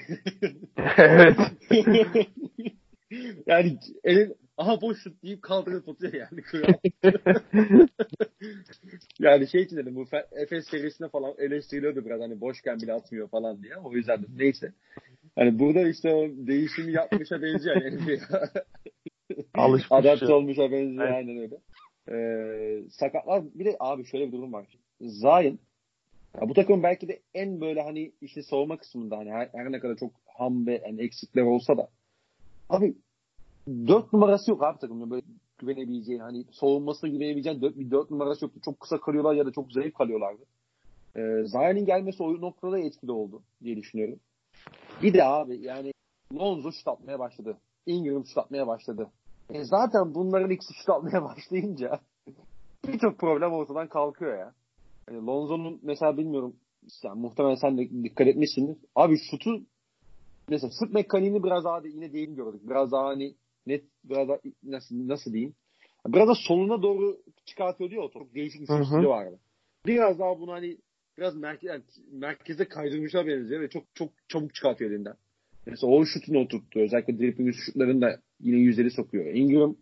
<laughs> evet. <laughs> yani elin aha boş şut deyip kaldırıp atıyor yani kral. <laughs> yani şey için dedim bu Efes serisinde falan eleştiriliyordu biraz hani boşken bile atmıyor falan diye o yüzden de neyse. Hani burada işte o değişimi yapmışa benziyor yani NBA. <laughs> Alışmış. Adapte olmuşa benziyor evet. aynen öyle. Ee, sakatlar bir de abi şöyle bir durum var. Zion ya bu takım belki de en böyle hani işte savunma kısmında hani her, her ne kadar çok ham ve yani eksikler olsa da abi dört numarası yok abi takımda böyle güvenebileceğin hani savunmasına güvenebileceğin dört, bir dört numarası yok. Çok kısa kalıyorlar ya da çok zayıf kalıyorlardı. Ee, Zion'in gelmesi oyun noktada etkili oldu diye düşünüyorum. Bir de abi yani Lonzo şut atmaya başladı. Ingram şut atmaya başladı. E zaten bunların ikisi şut atmaya <laughs> başlayınca birçok problem ortadan kalkıyor ya. Yani Lonzo'nun mesela bilmiyorum yani muhtemelen sen de dikkat etmişsindir. Abi şutu mesela sırt mekaniğini biraz daha yine değil gördük. Biraz daha hani net biraz daha nasıl, nasıl diyeyim? Biraz da soluna doğru çıkartıyor diyor. Çok değişik bir stili vardı. Biraz daha bunu hani biraz merkez, yani merkeze kaydırmışa benziyor ve çok çok çabuk çıkartıyor elinden. Mesela o şutunu oturttu. Özellikle dribbling şutlarını da yine yüzleri sokuyor. Ingram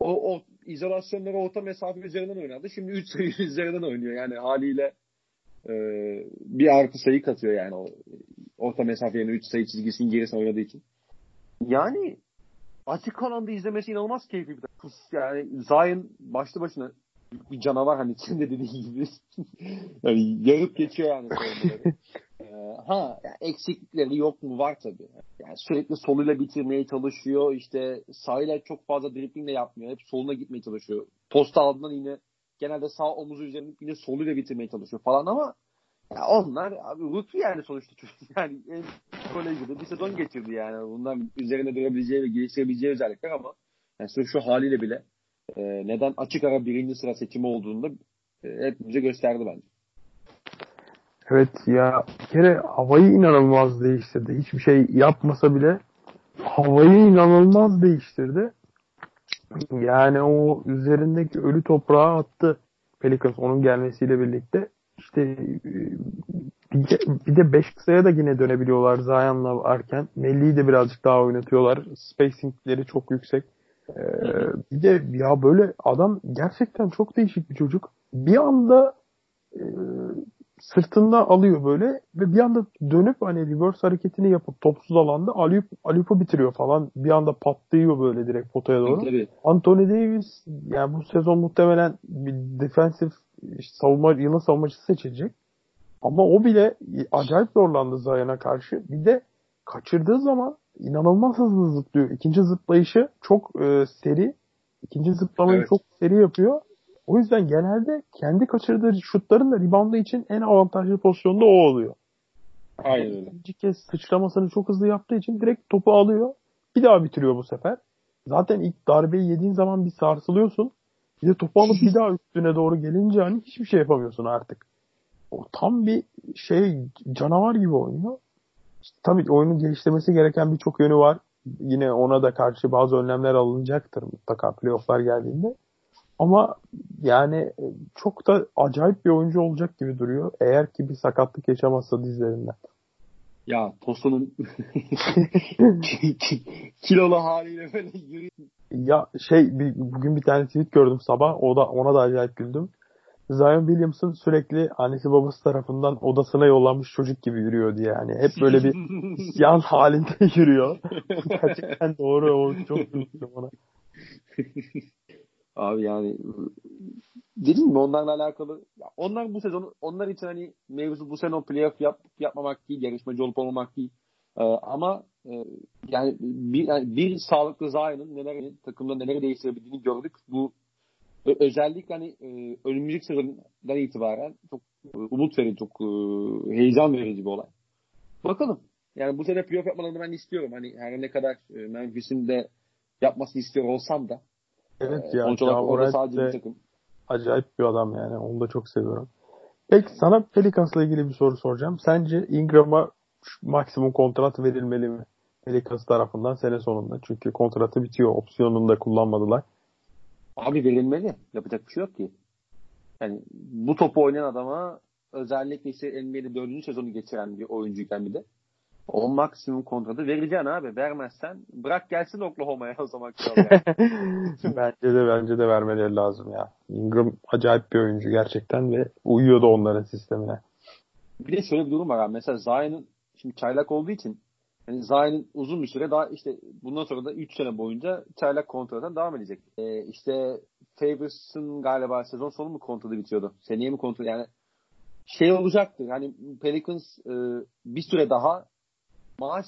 o, o izolasyonları orta mesafe üzerinden oynadı. Şimdi 3 sayı <laughs> üzerinden oynuyor. Yani haliyle e, bir artı sayı katıyor yani o orta mesafe yerine 3 sayı çizgisinin gerisine oynadığı için. Yani açık alanda izlemesi inanılmaz keyifli bir takım. Yani Zion başlı başına bir canavar hani senin de dediğin gibi. <laughs> yani yarıp geçiyor yani <laughs> ee, ha eksiklikleri yok mu var tabii. Yani sürekli soluyla bitirmeye çalışıyor. İşte sağıyla çok fazla dribling de yapmıyor. Hep soluna gitmeye çalışıyor. Posta aldığından yine genelde sağ omuzu üzerine yine soluyla bitirmeye çalışıyor falan ama ya onlar abi rookie yani sonuçta <laughs> yani en kolejde bir sezon geçirdi yani. Bunlar üzerine durabileceği ve geliştirebileceği özellikler ama yani sırf şu haliyle bile e, neden açık ara birinci sıra seçimi olduğunu da e, hepimize gösterdi bence. Evet ya bir kere havayı inanılmaz değiştirdi. Hiçbir şey yapmasa bile havayı inanılmaz değiştirdi. Yani o üzerindeki ölü toprağı attı Pelicans onun gelmesiyle birlikte. İşte bir de 5 kısaya da yine dönebiliyorlar Zion'la varken. Melli'yi de birazcık daha oynatıyorlar. Spacing'leri çok yüksek. Ee, bir de ya böyle adam gerçekten çok değişik bir çocuk. Bir anda e, sırtında alıyor böyle ve bir anda dönüp hani reverse hareketini yapıp topsuz alanda Aliyup, Aliyup'u bitiriyor falan. Bir anda patlıyor böyle direkt potaya doğru. Tabii. Anthony Davis yani bu sezon muhtemelen bir defensive işte savunma, yılın savunmacısı seçilecek. Ama o bile acayip zorlandı Zion'a karşı. Bir de kaçırdığı zaman inanılmaz hızlı zıplıyor. İkinci zıplayışı çok e, seri. İkinci zıplamayı evet. çok seri yapıyor. O yüzden genelde kendi kaçırdığı şutların da reboundu için en avantajlı pozisyonda o oluyor. Aynen öyle. İkinci kez sıçramasını çok hızlı yaptığı için direkt topu alıyor. Bir daha bitiriyor bu sefer. Zaten ilk darbeyi yediğin zaman bir sarsılıyorsun. Bir de topu alıp bir <laughs> daha üstüne doğru gelince hani hiçbir şey yapamıyorsun artık. O tam bir şey canavar gibi oynuyor. İşte tabii oyunun geliştirmesi gereken birçok yönü var. Yine ona da karşı bazı önlemler alınacaktır mutlaka playofflar geldiğinde. Ama yani çok da acayip bir oyuncu olacak gibi duruyor. Eğer ki bir sakatlık yaşamazsa dizlerinden. Ya Tosun'un <laughs> <laughs> kilolu haliyle böyle yürüyor. Ya şey bir, bugün bir tane tweet gördüm sabah. O da ona da acayip güldüm. Zion Williamson sürekli annesi babası tarafından odasına yollanmış çocuk gibi yürüyor diye yani. Hep böyle bir <laughs> yan halinde yürüyor. Gerçekten doğru. O çok güldüm ona. <laughs> Abi yani dedim mi onlarla alakalı ya onlar bu sezon onlar için hani mevzu bu sene playoff yap, yapmamak değil yarışmacı olup olmamak değil ee, ama e, yani bir, yani bir sağlıklı Zion'ın neler takımda neler değiştirebildiğini gördük bu özellikle hani e, önümüzdeki sezondan itibaren çok e, umut verici çok e, heyecan verici bir olay bakalım yani bu sene playoff yapmalarını ben istiyorum hani her ne kadar e, Memphis'in de yapmasını istiyor olsam da Evet ya. Sonuç olarak orada sadece bir takım. Acayip bir adam yani. Onu da çok seviyorum. Peki sana Pelicans'la ilgili bir soru soracağım. Sence Ingram'a maksimum kontrat verilmeli mi? Pelicans tarafından sene sonunda. Çünkü kontratı bitiyor. Opsiyonunu da kullanmadılar. Abi verilmeli. Yapacak bir şey yok ki. Yani bu topu oynayan adama özellikle işte NBA'de dördüncü sezonu geçiren bir oyuncuyken bir de o maksimum kontratı vereceksin abi. Vermezsen bırak gelsin Oklahoma'ya o zaman. <laughs> bence de bence de vermeleri lazım ya. Ingram acayip bir oyuncu gerçekten ve uyuyordu onların sistemine. Bir de şöyle bir durum var abi. Mesela Zion'ın şimdi çaylak olduğu için yani Zion'ın uzun bir süre daha işte bundan sonra da 3 sene boyunca çaylak kontrattan devam edecek. Ee, işte Favors'ın galiba sezon sonu mu kontratı bitiyordu? Seneye mi kontratı yani şey olacaktı. Yani Pelicans e, bir süre daha maaş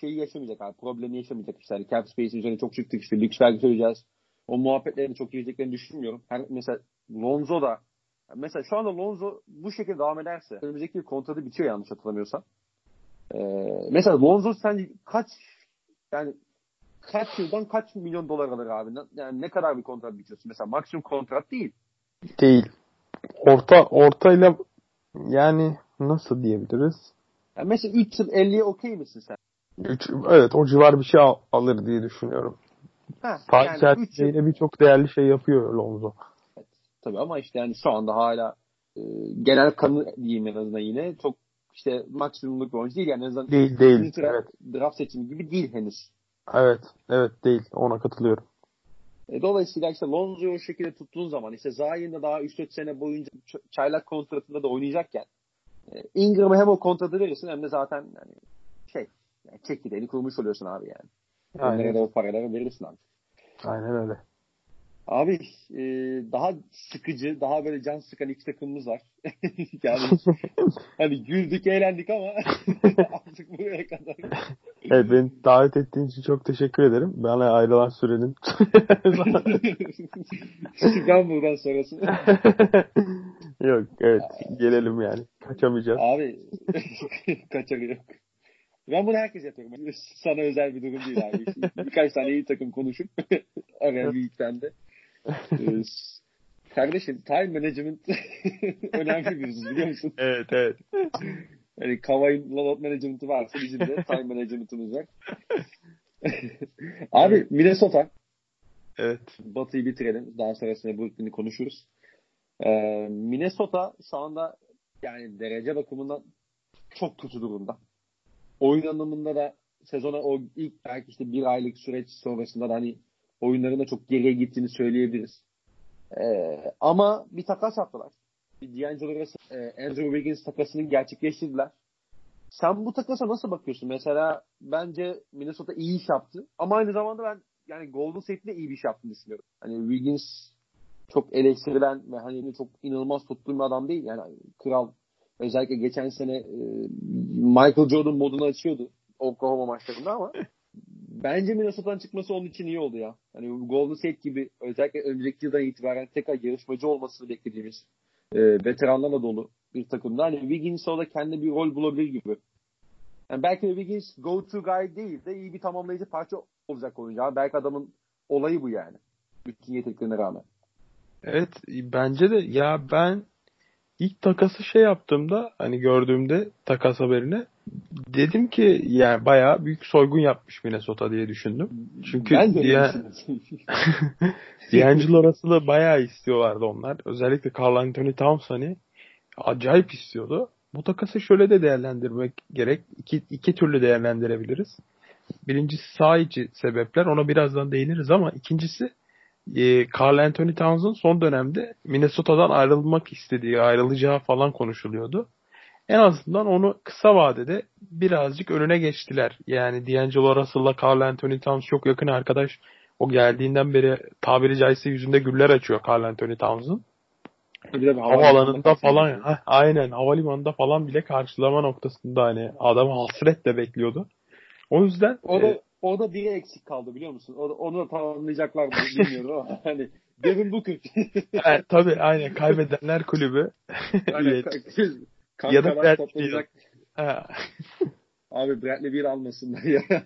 şeyi yaşamayacak abi. Problemi yaşamayacak işte. Hani cap space üzerine çok çıktık işte. Lüks vergi söyleyeceğiz. O muhabbetlerini çok gireceklerini düşünmüyorum. Her, mesela Lonzo da mesela şu anda Lonzo bu şekilde devam ederse önümüzdeki kontratı bitiyor yanlış hatırlamıyorsam. Ee, mesela Lonzo sence kaç yani kaç yıldan kaç milyon dolar alır abi? Yani ne kadar bir kontrat bitiyorsun? Mesela maksimum kontrat değil. Değil. Orta ortayla yani nasıl diyebiliriz? Yani mesela 3 yıl 50'ye okey misin sen? 3, evet o civar bir şey al, alır diye düşünüyorum. Fatih yani birçok değerli şey yapıyor Lonzo. Evet, tabii ama işte yani şu anda hala genel kanı diyeyim en azından yine. Çok işte maksimumluk bir oyuncu değil yani en azından değil değil. Draft, evet. draft seçimi gibi değil henüz. Evet, evet değil. Ona katılıyorum. E, dolayısıyla işte Lonzo'yu o şekilde tuttuğun zaman işte Zayin de daha 3-4 sene boyunca çaylak kontratında da oynayacakken e, Ingram'ı hem o kontratı verirsin hem de zaten yani şey yani çekirdeğini kurmuş oluyorsun abi yani. Aynen. Onlara da o paraları verirsin abi. Aynen öyle. Abi e, daha sıkıcı, daha böyle can sıkan iki takımımız var. <laughs> yani <laughs> hani güldük, eğlendik ama <laughs> artık buraya kadar. Evet beni davet ettiğin için çok teşekkür ederim. Bana ayrılan sürenin. Çıkan buradan sonrası. yok evet gelelim yani. Kaçamayacağız. Abi kaçarı yok. Ben bunu herkes yapıyorum. Sana özel bir durum değil abi. Birkaç tane iyi takım konuşup araya bir de. Ee, <laughs> kardeşim time management <laughs> önemli bir biliyor musun? Evet evet. Yani Kavai'nin load management'ı varsa bizim de time management'ımız var. <laughs> Abi Minnesota. Evet. Batı'yı bitirelim. Daha sonrasında Brooklyn'i konuşuruz. Ee, Minnesota şu anda yani derece bakımından çok kötü durumda. Oyun anlamında da sezona o ilk belki işte bir aylık süreç sonrasında da hani oyunlarında çok geriye gittiğini söyleyebiliriz. Ee, ama bir takas yaptılar. Bir D'Angelo Russell, e, Andrew Wiggins takasını gerçekleştirdiler. Sen bu takasa nasıl bakıyorsun? Mesela bence Minnesota iyi iş yaptı. Ama aynı zamanda ben yani Golden State'de iyi bir iş yaptığını düşünüyorum. Hani Wiggins çok eleştirilen ve hani çok inanılmaz tuttuğum bir adam değil. Yani kral özellikle geçen sene e, Michael Jordan modunu açıyordu Oklahoma maçlarında ama <laughs> bence Minnesota'dan çıkması onun için iyi oldu ya. Hani Golden State gibi özellikle önceki yıldan itibaren tekrar yarışmacı olmasını beklediğimiz e, veteranlarla dolu bir takımda. Hani Wiggins orada kendi bir rol bulabilir gibi. Yani belki de Wiggins go to guy değil de iyi bir tamamlayıcı parça olacak oyuncu. Belki adamın olayı bu yani. Bütün yeteneklerine rağmen. Evet bence de ya ben ilk takası şey yaptığımda hani gördüğümde takas haberini dedim ki yani bayağı büyük soygun yapmış Minnesota diye düşündüm. Çünkü ben <laughs> D'Angelo Russell'ı bayağı istiyorlardı onlar. Özellikle Carl Anthony Towns hani acayip istiyordu. Bu takası şöyle de değerlendirmek gerek. İki, iki türlü değerlendirebiliriz. Birincisi sağ içi sebepler. Ona birazdan değiniriz ama ikincisi e, Carl Anthony Towns'ın son dönemde Minnesota'dan ayrılmak istediği, ayrılacağı falan konuşuluyordu. En azından onu kısa vadede birazcık önüne geçtiler. Yani D'Angelo Russell'la Carl Anthony Towns çok yakın arkadaş. O geldiğinden beri tabiri caizse yüzünde güller açıyor Carl Anthony Towns'ın. Havaalanında falan ha, aynen havalimanında falan bile karşılama noktasında hani adamı hasretle bekliyordu. O yüzden o da e, o da biri eksik kaldı biliyor musun? O da, onu da tamamlayacaklar mı bilmiyorum ama <laughs> hani Devin Booker. evet, tabii aynen kaybedenler kulübü. Aynen, ya da Bradley <laughs> Abi Bradley bir almasınlar ya. <laughs>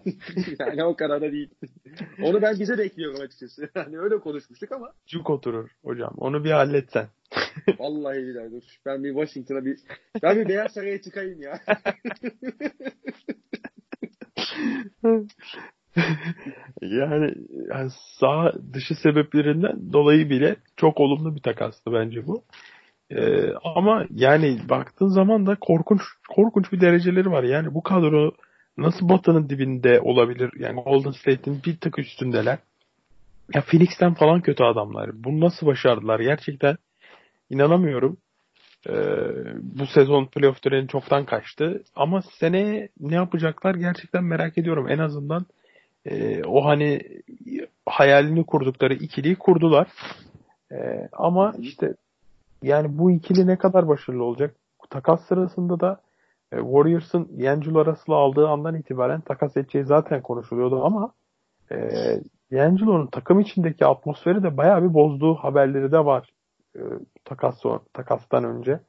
yani o kadar da değil. Onu ben bize bekliyorum açıkçası. <laughs> Hani öyle konuşmuştuk ama. Cuk oturur hocam. Onu bir halletsen. Vallahi billahi dur. Ben bir Washington'a bir ben bir Beyaz Saray'a çıkayım ya. yani, yani sağ dışı sebeplerinden dolayı bile çok olumlu bir takastı bence bu. Ee, ama yani baktığın zaman da korkunç korkunç bir dereceleri var. Yani bu kadro nasıl Batı'nın dibinde olabilir? Yani Golden State'in bir tık üstündeler. Ya Phoenix'ten falan kötü adamlar. Bunu nasıl başardılar? Gerçekten inanamıyorum. Ee, bu sezon playoff töreni çoktan kaçtı. Ama seneye ne yapacaklar gerçekten merak ediyorum. En azından e, o hani hayalini kurdukları ikiliyi kurdular. E, ama işte yani bu ikili ne kadar başarılı olacak? Takas sırasında da e, Warriors'ın D'Angelo Russell'ı aldığı andan itibaren takas edeceği zaten konuşuluyordu ama e, D'Angelo'nun takım içindeki atmosferi de bayağı bir bozduğu haberleri de var e, takas son, takastan önce.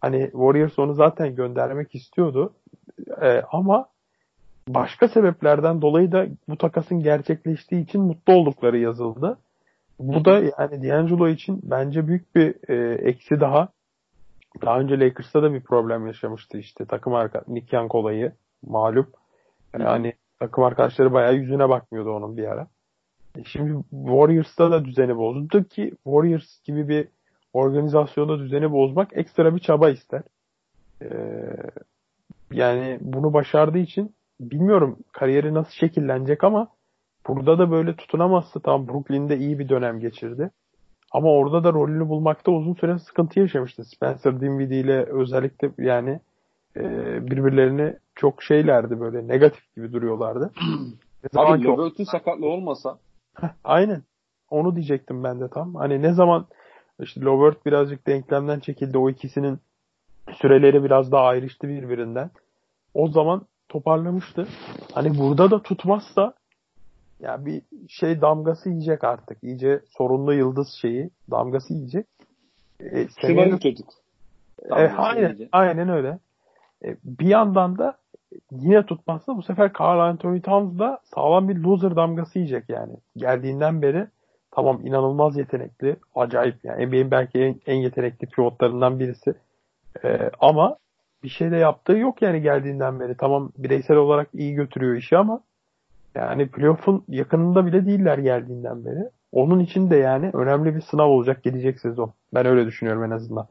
Hani Warriors onu zaten göndermek istiyordu. E, ama başka sebeplerden dolayı da bu takasın gerçekleştiği için mutlu oldukları yazıldı. Bu da yani D'Angelo için bence büyük bir e, eksi daha. Daha önce Lakers'ta da bir problem yaşamıştı işte takım arka Nick Young olayı malum. Yani takım arkadaşları bayağı yüzüne bakmıyordu onun bir ara. E şimdi Warriors'ta da düzeni bozdu ki Warriors gibi bir organizasyonda düzeni bozmak ekstra bir çaba ister. Ee, yani bunu başardığı için bilmiyorum kariyeri nasıl şekillenecek ama burada da böyle tutunamazsa tam Brooklyn'de iyi bir dönem geçirdi. Ama orada da rolünü bulmakta uzun süre sıkıntı yaşamıştı. Spencer Dinwiddie ile özellikle yani e, birbirlerini çok şeylerdi böyle negatif gibi duruyorlardı. <clears throat> Abi Levert'ün sakatlığı olmasa Aynen. Onu diyecektim ben de tam. Hani ne zaman işte Lovert birazcık denklemden çekildi. O ikisinin süreleri biraz daha ayrıştı birbirinden. O zaman toparlamıştı. Hani burada da tutmazsa ya bir şey damgası yiyecek artık. İyice sorunlu yıldız şeyi damgası yiyecek. E, Şımarık çocuk. E, aynen, aynen öyle. E, bir yandan da yine tutmazsa bu sefer Carl Anthony Towns da sağlam bir loser damgası yiyecek yani. Geldiğinden beri tamam inanılmaz yetenekli. Acayip yani. NBA'in belki en, en yetenekli pivotlarından birisi. Ee, ama bir şey de yaptığı yok yani geldiğinden beri. Tamam bireysel olarak iyi götürüyor işi ama yani playoff'un yakınında bile değiller geldiğinden beri. Onun için de yani önemli bir sınav olacak gelecek sezon. Ben öyle düşünüyorum en azından.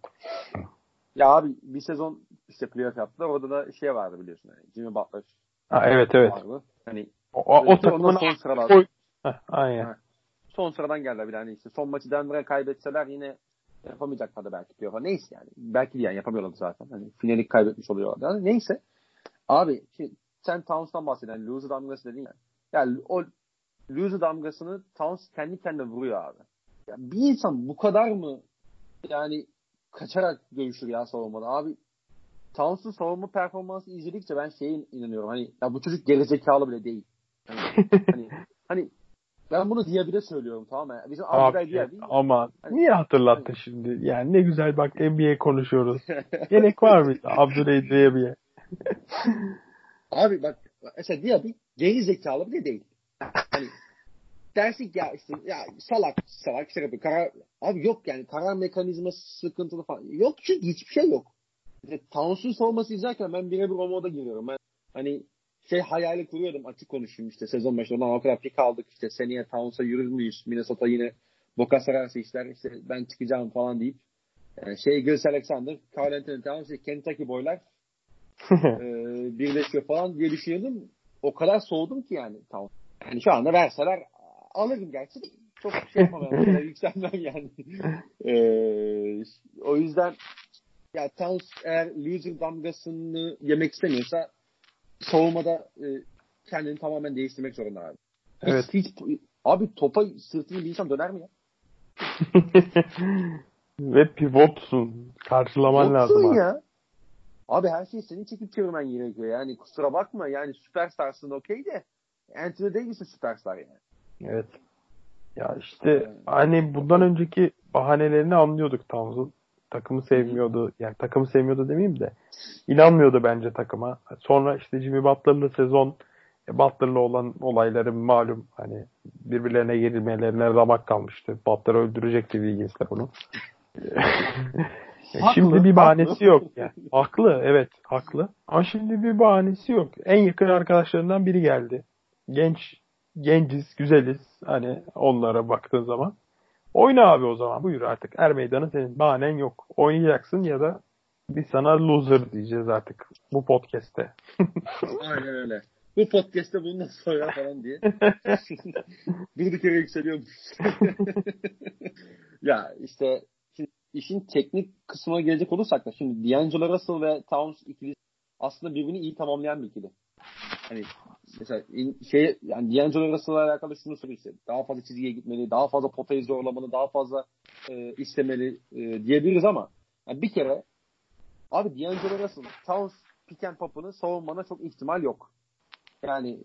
Ya abi bir sezon işte playoff yaptılar. Orada da şey vardı biliyorsun. Yani Jimmy Butler. Ha, evet evet. Vardı. Hani o, o, o takımın son sıralarda. Oy. Heh, aynen. Ha. Son sıradan geldiler bir hani işte son maçı Denver'a kaybetseler yine yapamayacaklardı belki playoff'a. Neyse yani. Belki yani yapamıyorlardı zaten. Hani finali kaybetmiş oluyorlardı. Yani neyse. Abi şimdi sen Towns'tan bahseden loser damgası dedin ya. Yani o loser damgasını Towns kendi kendine vuruyor abi. Ya bir insan bu kadar mı yani kaçarak dövüşür ya savunmada. Abi Towns'un savunma performansı izledikçe ben şeye inanıyorum. Hani ya bu çocuk gerizekalı bile değil. Hani, <laughs> hani, hani ben bunu Diaby'de söylüyorum tamam mı? Bizim değil mi? Ama hani, niye hatırlattın hani, şimdi? Yani ne güzel bak NBA konuşuyoruz. <laughs> Gerek var mı Abdülay Diaby'ye? Abi bak mesela Diaby geri zekalı bile değil. Hani dersin ya işte ya salak salak şey yapıyor. Karar, abi yok yani karar mekanizması sıkıntılı falan. Yok çünkü hiçbir şey yok. İşte Towns'un savunması izlerken ben birebir o moda giriyorum. Ben hani şey hayali kuruyordum açık konuşayım işte sezon başında o kadar pik aldık işte seneye Towns'a yürür müyüz Minnesota yine boka sararsa işler işte ben çıkacağım falan deyip yani şey Gilles Alexander, Carl Anthony Towns, Kentucky boylar <laughs> e, birleşiyor falan diye düşünüyordum. O kadar soğudum ki yani Towns. Yani şu anda verseler alırım gerçi çok şey yapamam. <laughs> yükselmem yani. ee, o yüzden ya Towns eğer loser damgasını yemek istemiyorsa savunmada e, kendini tamamen değiştirmek zorunda abi. Hiç, evet. Hiç, abi topa sırtını bir insan döner mi ya? <laughs> Ve pivotsun. Karşılaman Pivotsun lazım. Ya. Abi her şeyi senin çekip çevirmen gerekiyor. Yani kusura bakma yani süperstarsın okey de Anthony Davis'in süperstar yani. Evet. Ya işte hani bundan önceki bahanelerini anlıyorduk Towns'un. Takımı sevmiyordu. Yani takımı sevmiyordu demeyeyim de inanmıyordu bence takıma. Sonra işte Jimmy Butler'lı sezon e, Butler'la olan olayları malum hani birbirlerine girilmelerine ramak kalmıştı. Butler öldürecekti <laughs> Wiggins'ler onu. şimdi bir bahanesi haklı. yok. Yani. Haklı evet haklı. Ama şimdi bir bahanesi yok. En yakın arkadaşlarından biri geldi. Genç genciz, güzeliz. Hani onlara baktığın zaman. Oyna abi o zaman. Buyur artık. Er meydanı senin. Bahanen yok. Oynayacaksın ya da biz sana loser diyeceğiz artık. Bu podcast'te. <laughs> Aynen öyle. Bu podcast'te nasıl söyler falan diye. <laughs> <laughs> bir kere yükseliyormuş. ya işte işin teknik kısmına gelecek olursak da şimdi D'Angelo Russell ve Towns ikili aslında birbirini iyi tamamlayan bir ikili. Hani mesela şey yani D'Angelo Russell'la alakalı şunu işte. Daha fazla çizgiye gitmeli, daha fazla potayı zorlamalı, daha fazla e, istemeli e, diyebiliriz ama yani bir kere abi D'Angelo Russell, Towns pick and pop'unu savunmana çok ihtimal yok. Yani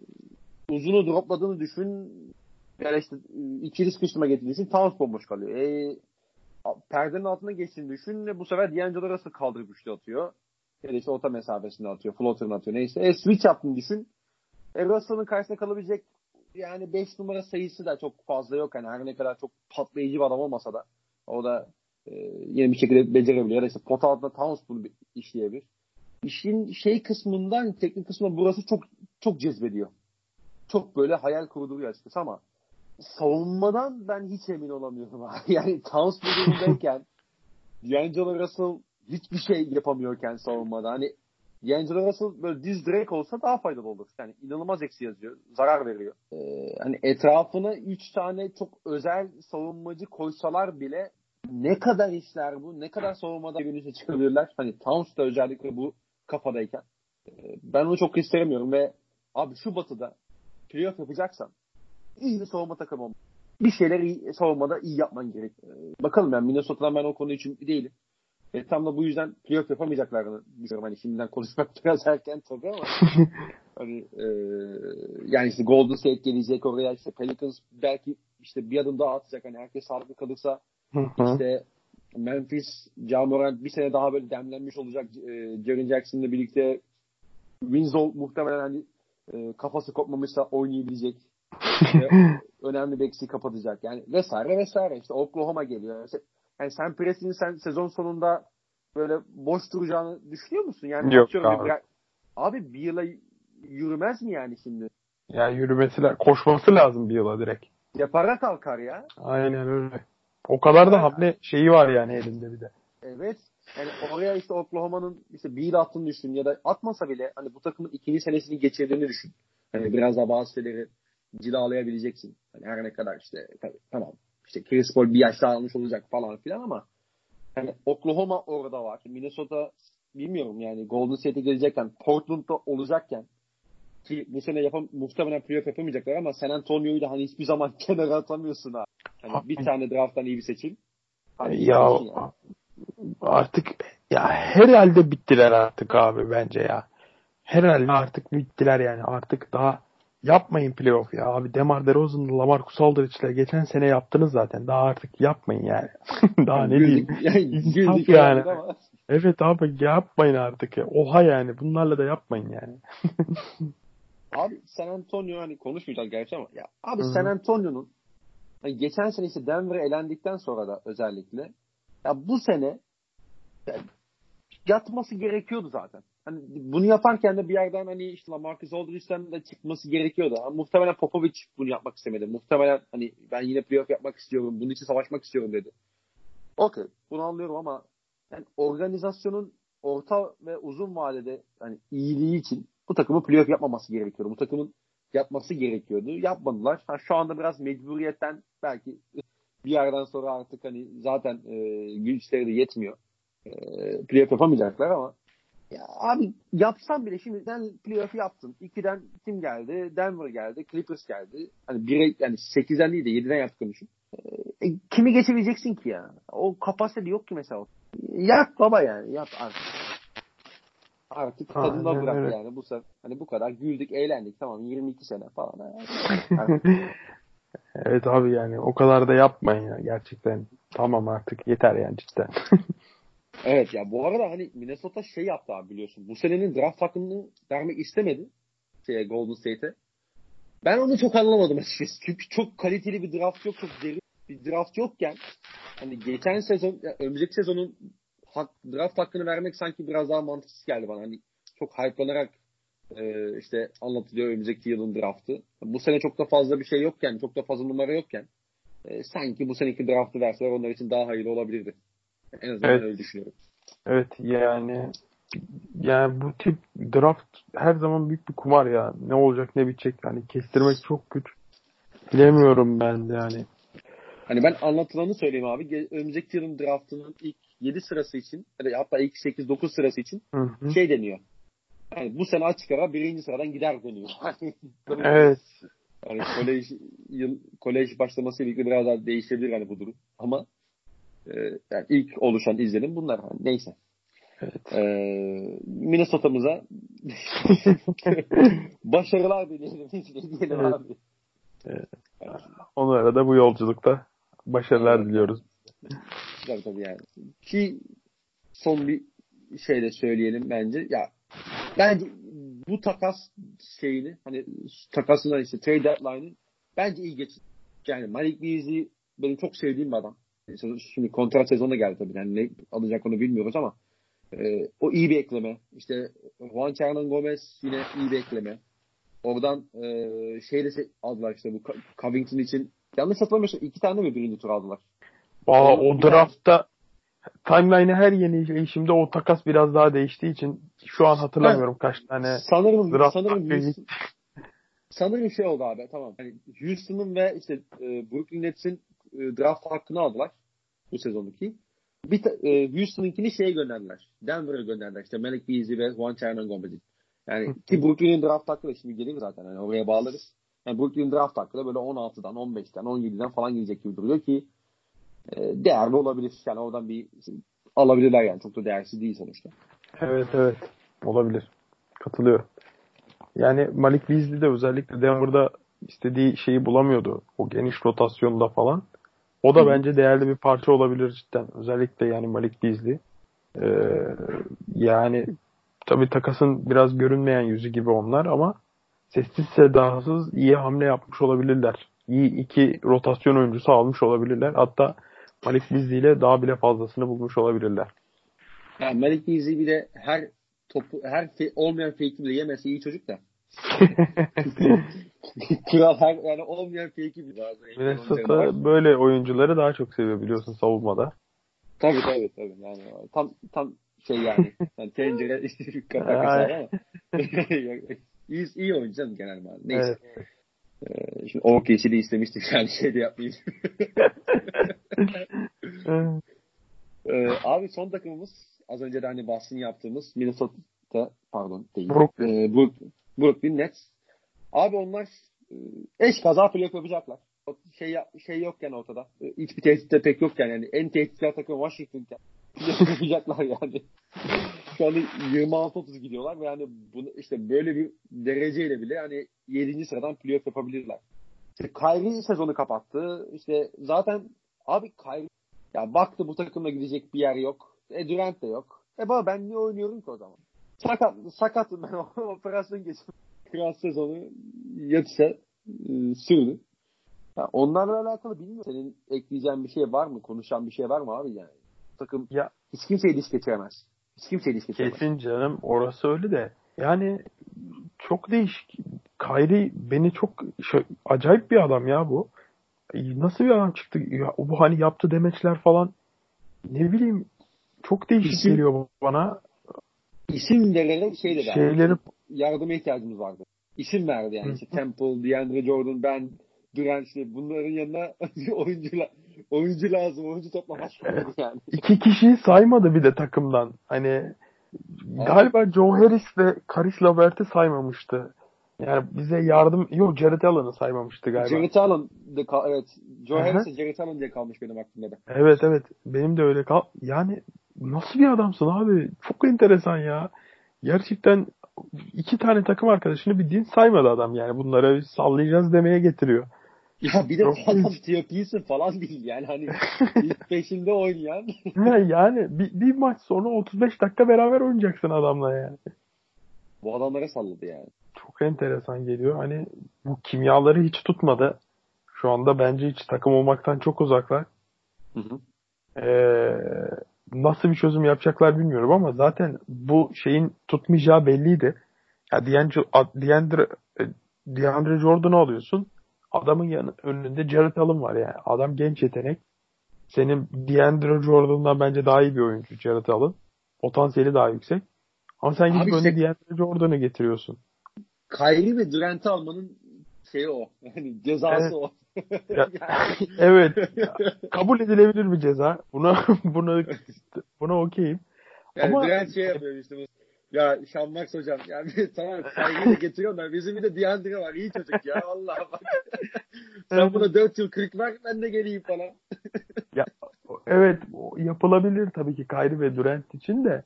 uzunu dropladığını düşün yani işte ikili sıkıştırma getirdiği için Towns bomboş kalıyor. E, perdenin altına geçtiğini düşün ve bu sefer D'Angelo Russell kaldırıp üçlü atıyor. Ya da işte orta mesafesinde atıyor. Floater'ını atıyor. Neyse. E, switch yaptığını düşün. E, Russell'ın karşısına kalabilecek yani 5 numara sayısı da çok fazla yok. Yani her ne kadar çok patlayıcı bir adam olmasa da o da e, yeni bir şekilde becerebiliyor. Ya da işte pot altında Towns bunu işleyebilir. İşin şey kısmından, teknik kısmından burası çok çok cezbediyor. Çok böyle hayal kurduruyor açıkçası ama savunmadan ben hiç emin olamıyorum. <laughs> yani Towns bu durumdayken <laughs> D'Angelo Russell hiçbir şey yapamıyorken savunmada. Hani D'Angelo Russell böyle diz direk olsa daha faydalı olur. Yani inanılmaz eksi yazıyor. Zarar veriyor. Ee, hani etrafına 3 tane çok özel savunmacı koysalar bile ne kadar işler bu? Ne kadar savunmada birbirine çıkabilirler? Hani Towns da özellikle bu kafadayken. Ee, ben onu çok istemiyorum ve abi şu batıda playoff yapacaksan iyi bir savunma takımı olmalı. Bir şeyler iyi, savunmada iyi yapman gerek. Ee, bakalım yani Minnesota'dan ben o konu için değilim. E, tam da bu yüzden playoff yapamayacaklarını düşünüyorum. Hani şimdiden konuşmak <laughs> biraz erken tabii ama <laughs> hani e, yani işte Golden State gelecek oraya işte Pelicans belki işte bir adım daha atacak. Hani herkes sağlıklı kalırsa işte Memphis, Jamoran bir sene daha böyle demlenmiş olacak. E, Jaren Jackson'la birlikte Winslow muhtemelen hani e, kafası kopmamışsa oynayabilecek. <laughs> önemli bir eksiği kapatacak. Yani vesaire vesaire. İşte Oklahoma geliyor. Yani sen Presti'nin sen sezon sonunda böyle boş duracağını düşünüyor musun? Yani Yok abi. Bir, abi bir yıla yürümez mi yani şimdi? Ya yürümesi koşması lazım bir yıla direkt. Ya para kalkar ya. Aynen öyle. O kadar da hamle şeyi var yani elinde bir de. Evet. Yani oraya işte Oklahoma'nın işte bir yıl attığını düşün ya da atmasa bile hani bu takımın ikinci senesini geçirdiğini düşün. Hani biraz daha bazı şeyleri cilalayabileceksin. Hani her ne kadar işte tabii, tamam işte Chris Paul bir yaş daha almış olacak falan filan ama yani Oklahoma orada var. Minnesota bilmiyorum yani Golden State'e gelecekken Portland'da olacakken ki bu sene yapam muhtemelen playoff yapamayacaklar ama San Antonio'yu da hani hiçbir zaman <laughs> kenara atamıyorsun ha. Hani bir tane drafttan iyi bir seçim. Hani ya yani. artık ya herhalde bittiler artık abi bence ya. Herhalde artık bittiler yani. Artık daha Yapmayın playoff ya. Abi Demar DeRozan'la Lamarcus Aldridge'le geçen sene yaptınız zaten. Daha artık yapmayın yani. <laughs> Daha ne diyeyim. Yani, yani. Evet abi yapmayın artık ya. Oha yani. Bunlarla da yapmayın yani. <laughs> abi San Antonio hani konuşmayacağız gerçi ama ya abi Hı-hı. San Antonio'nun hani geçen sene işte Denver'e elendikten sonra da özellikle ya bu sene yani, yatması gerekiyordu zaten hani bunu yaparken de bir yerden hani işte Marcus Aldridge'den de çıkması gerekiyordu. Ama muhtemelen Popovic bunu yapmak istemedi. Muhtemelen hani ben yine playoff yapmak istiyorum. Bunun için savaşmak istiyorum dedi. Okey. Bunu anlıyorum ama yani organizasyonun orta ve uzun vadede hani iyiliği için bu takımı playoff yapmaması gerekiyordu. Bu takımın yapması gerekiyordu. Yapmadılar. Ha, şu anda biraz mecburiyetten belki bir yerden sonra artık hani zaten e, güçleri de yetmiyor. E, playoff yapamayacaklar ama ya abi yapsam bile şimdi sen playoff yaptın. 2'den kim geldi? Denver geldi. Clippers geldi. Hani 1'e yani 8'den değil de 7'den yaptık düşün. E, kimi geçebileceksin ki ya? O kapasite yok ki mesela. Yap baba yani. Yap artık. Artık tadında bırak evet. yani bu sefer. Hani bu kadar güldük, eğlendik. Tamam 22 sene falan. <laughs> evet abi yani o kadar da yapmayın ya gerçekten. Tamam artık yeter yani cidden. <laughs> Evet ya bu arada hani Minnesota şey yaptı abi biliyorsun. Bu senenin draft hakkını vermek istemedi. Şeye, Golden State'e. Ben onu çok anlamadım açıkçası. Çünkü çok kaliteli bir draft yok. Çok derin bir draft yokken hani geçen sezon, ya önümüzdeki sezonun hak, draft hakkını vermek sanki biraz daha mantıksız geldi bana. Hani çok hype'lanarak e, işte anlatılıyor önümüzdeki yılın draftı. Bu sene çok da fazla bir şey yokken, çok da fazla numara yokken e, sanki bu seneki draftı verseler onlar için daha hayırlı olabilirdi. En azından evet. öyle düşünüyorum. Evet yani yani bu tip draft her zaman büyük bir kumar ya. Ne olacak ne bitecek yani kestirmek çok güç. Bilemiyorum ben de yani. Hani ben anlatılanı söyleyeyim abi. Önümüzdeki yılın draftının ilk 7 sırası için hatta ilk 8-9 sırası için hı hı. şey deniyor. Yani bu sene açık ara birinci sıradan gider deniyor. <laughs> evet. Yani kolej yıl kolej başlamasıyla birlikte biraz daha değişebilir hani bu durum. Ama e, yani ilk oluşan izlenim bunlar. Yani neyse. Evet. Ee, Minnesota'mıza <laughs> başarılar dileyelim. dileyelim evet. abi. Evet. Onlara da bu yolculukta başarılar evet. diliyoruz. Tabii tabii yani. Ki son bir şey de söyleyelim bence. Ya bence bu takas şeyini hani takasından işte trade deadline'ı bence iyi geçti. Yani Malik Beasley benim çok sevdiğim bir adam. Şimdi kontrat sezonu geldi tabii. Yani ne alacak onu bilmiyoruz ama e, o iyi bir ekleme. İşte Juan Hernan Gomez yine iyi bir ekleme. Oradan e, şey de aldılar işte bu Covington için. Yanlış hatırlamıyorsam iki tane mi birinci tur aldılar? Aa, o draftta timeline'e her yeni değişimde o takas biraz daha değiştiği için şu an hatırlamıyorum kaç tane sanırım draft sanırım Houston, sanırım şey oldu abi tamam. Yani Houston'ın ve işte e, Brooklyn Nets'in e, draft hakkını aldılar bu sezonki. Bir e, Houston'ınkini şeye gönderdiler. Denver'a gönderdiler. İşte Malik Beasley ve Juan Hernan Gomez'i. Yani ki Brooklyn'in draft hakkı da şimdi gelir zaten. Yani oraya bağlarız. Yani Brooklyn draft hakkı da böyle 16'dan, 15'ten, 17'den falan gelecek gibi duruyor ki e, değerli olabilir. Yani oradan bir alabilirler yani. Çok da değersiz değil sonuçta. Evet evet. Olabilir. Katılıyorum. Yani Malik Beasley de özellikle Denver'da istediği şeyi bulamıyordu. O geniş rotasyonda falan. O da bence değerli bir parça olabilir cidden. Özellikle yani Malik Beasley. Ee, yani tabii takasın biraz görünmeyen yüzü gibi onlar ama sessiz sedasız iyi hamle yapmış olabilirler. İyi iki rotasyon oyuncusu almış olabilirler. Hatta Malik Beasley ile daha bile fazlasını bulmuş olabilirler. Yani Malik Beasley bir de her topu her fe, olmayan fake'i bile yemesi iyi çocuk da. Kral her yani olmayan fake'i bile bazen. Minnesota böyle oyuncuları daha çok seviyor biliyorsun savunmada. Tabii tabii tabii. Yani tam tam şey yani. yani tencere <laughs> kapak ama <laughs> iyi, iyi oyuncu canım genel manada. Neyse. Evet. Ee, şimdi OKC'de istemiştik yani şey de yapmayayım. <laughs> ee, abi son takımımız az önce de hani bahsini yaptığımız Minnesota pardon değil. Brooklyn. Ee, Brooklyn, Brooklyn Nets. Abi onlar e, eş kaza playoff yapacaklar. Şey şey yokken ortada. E, hiçbir tehdit de pek yokken yani en tehditkar takım Washington'ken yapacaklar yani. <laughs> Şu anda 26-30 gidiyorlar ve yani bunu işte böyle bir dereceyle bile yani 7. sıradan playoff yapabilirler. İşte Kyrie sezonu kapattı. İşte zaten abi Kyrie ya baktı bu takımla gidecek bir yer yok. E Durant de yok. E baba ben niye oynuyorum ki o zaman? Sakat, sakatım ben <laughs> operasyon geçirdim. Kral sezonu yatışa e, sürdü. Ya onlarla alakalı bilmiyorum. Senin ekleyeceğin bir şey var mı? Konuşan bir şey var mı abi yani? takım ya, hiç kimseyi diş geçiremez. Hiç kimseyi diş geçiremez. Kesin canım orası öyle de. Yani çok değişik. Kyrie beni çok şey, acayip bir adam ya bu. Nasıl bir adam çıktı? Ya, bu hani yaptı demeçler falan. Ne bileyim çok değişik İsim, geliyor bana. İsim verilerek şey dedi. Şeyleri... Yardıma ihtiyacımız vardı. İsim verdi yani. İşte Temple, DeAndre Jordan, ben, Durant işte bunların yanına <laughs> oyuncular oyuncu lazım. Oyuncu toplamak yani. <laughs> İki kişiyi saymadı bir de takımdan. Hani galiba Joe Harris ve Karis Levert'i saymamıştı. Yani bize yardım yok Jared Allen'ı saymamıştı galiba. Jared Allen de kal- evet. Joe Harris Jared Allen diye kalmış benim aklımda da. Evet evet. Benim de öyle kal. Yani nasıl bir adamsın abi? Çok enteresan ya. Gerçekten iki tane takım arkadaşını bir din saymadı adam yani. Bunlara sallayacağız demeye getiriyor. Ya bir de adam Theo falan değil yani hani <laughs> ilk peşinde oynayan. yani bir, bir maç sonra 35 dakika beraber oynayacaksın adamla yani. Bu adamlara salladı yani. Çok enteresan geliyor. Hani bu kimyaları hiç tutmadı. Şu anda bence hiç takım olmaktan çok uzaklar. Hı hı. Ee, nasıl bir çözüm yapacaklar bilmiyorum ama zaten bu şeyin tutmayacağı belliydi. Ya DeAndre, DeAndre, DeAndre Jordan'ı alıyorsun adamın yanı, önünde Jared Allen var yani. Adam genç yetenek. Senin DeAndre Jordan'dan bence daha iyi bir oyuncu Jared Allen. Potansiyeli daha yüksek. Ama sen gidip önüne işte, DeAndre Jordan'ı getiriyorsun. Kyrie ve Durant'ı almanın şeyi o. <laughs> Yani cezası evet. o. <laughs> evet. kabul edilebilir bir ceza. Buna <laughs> buna buna okeyim. Yani Ama Durant şey yapıyor işte ya Sean Max hocam yani <laughs> tamam saygıyla getiriyorlar. Bizim bir de Diandre var. iyi çocuk ya. Allah bak. Sen buna 4 yıl 40 ver ben de geleyim falan. ya, evet yapılabilir tabii ki Kyrie ve Durant için de.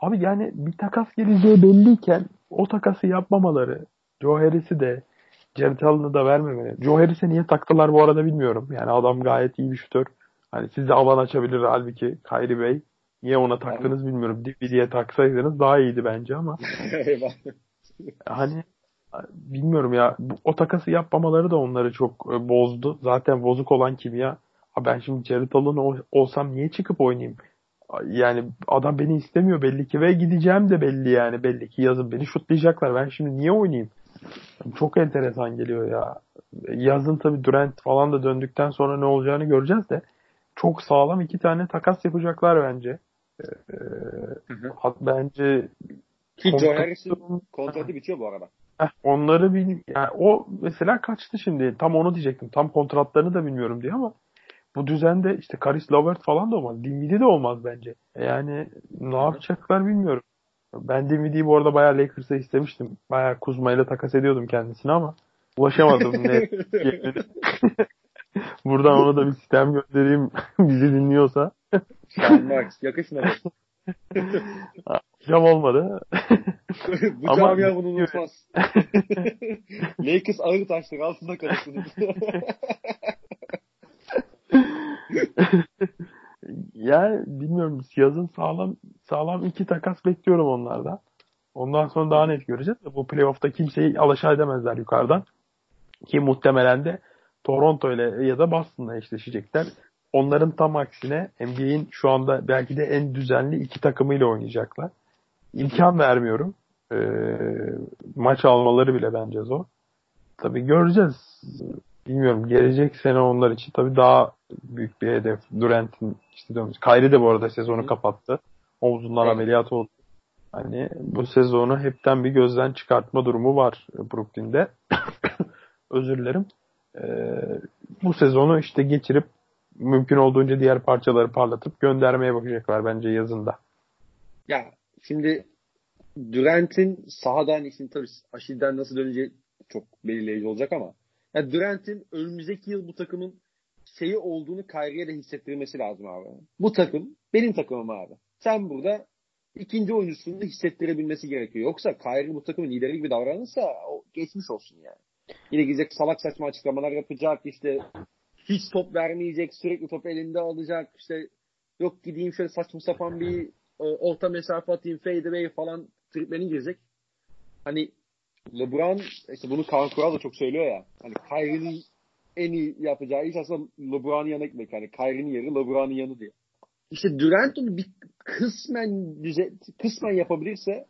Abi yani bir takas geleceği belliyken o takası yapmamaları Joe Harris'i de Jared Allen'ı da vermemeleri. Joe Harris'e niye taktılar bu arada bilmiyorum. Yani adam gayet iyi bir şutör. Hani size alan açabilir halbuki Kyrie Bey. Niye ona taktınız bilmiyorum. DVD'ye taksaydınız daha iyiydi bence ama. <laughs> hani bilmiyorum ya o takası yapmamaları da onları çok e, bozdu. Zaten bozuk olan kimya. Ha ben şimdi Jared Allen olsam niye çıkıp oynayayım? Yani adam beni istemiyor belli ki ve gideceğim de belli yani belli ki yazın beni şutlayacaklar. Ben şimdi niye oynayayım? Çok enteresan geliyor ya. Yazın tabii Durant falan da döndükten sonra ne olacağını göreceğiz de çok sağlam iki tane takas yapacaklar bence. Ee, hı bence ki Joe Harris'in kontratı bitiyor bu arada. Heh, onları bil yani o mesela kaçtı şimdi. Tam onu diyecektim. Tam kontratlarını da bilmiyorum diye ama bu düzende işte Karis Lovert falan da olmaz. Dinwiddie de olmaz bence. Yani ne yapacaklar bilmiyorum. Ben Dinwiddie'yi bu arada bayağı Lakers'a istemiştim. Bayağı Kuzma ile takas ediyordum kendisine ama ulaşamadım. <laughs> ne <laughs> Buradan ona da bir sistem göndereyim <laughs> bizi dinliyorsa. Marks yakışmadı. Cam olmadı. Bu Ama camia bunu unutmaz. Lakers ağır taşlar altında kalırsınız. Yani bilmiyorum yazın sağlam sağlam iki takas bekliyorum onlardan. Ondan sonra daha net göreceğiz. Bu playoff'ta kimseyi alaşağı edemezler yukarıdan. Ki muhtemelen de Toronto ile ya da Boston'la eşleşecekler. Onların tam aksine NBA'in şu anda belki de en düzenli iki takımıyla oynayacaklar. İmkan vermiyorum. Ee, maç almaları bile bence zor. Tabii göreceğiz. Bilmiyorum. Gelecek sene onlar için tabii daha büyük bir hedef. Durant'in işte diyoruz. Kyrie de bu arada sezonu kapattı. Omzundan evet. ameliyat oldu. Hani bu sezonu hepten bir gözden çıkartma durumu var Brooklyn'de. <coughs> Özür dilerim. Ee, bu sezonu işte geçirip mümkün olduğunca diğer parçaları parlatıp göndermeye bakacaklar bence yazında. Ya şimdi Durant'in sahadan için tabii Aşil'den nasıl döneceği çok belirleyici olacak ama ya Durant'in önümüzdeki yıl bu takımın şeyi olduğunu Kyrie'ye de hissettirmesi lazım abi. Bu takım benim takımım abi. Sen burada ikinci oyuncusunu hissettirebilmesi gerekiyor. Yoksa Kyrie bu takımın lideri gibi davranırsa o geçmiş olsun yani. Yine gidecek salak saçma açıklamalar yapacak işte hiç top vermeyecek sürekli top elinde alacak işte yok gideyim şöyle saçma sapan bir e, orta mesafe atayım fade away falan triplerini girecek. Hani LeBron işte bunu Kaan Kural da çok söylüyor ya. Hani Kyrie'nin en iyi yapacağı iş aslında LeBron'un yanına gitmek. Yani Kyrie'nin yeri LeBron'un yanı diye. İşte Durant onu bir kısmen düze, kısmen yapabilirse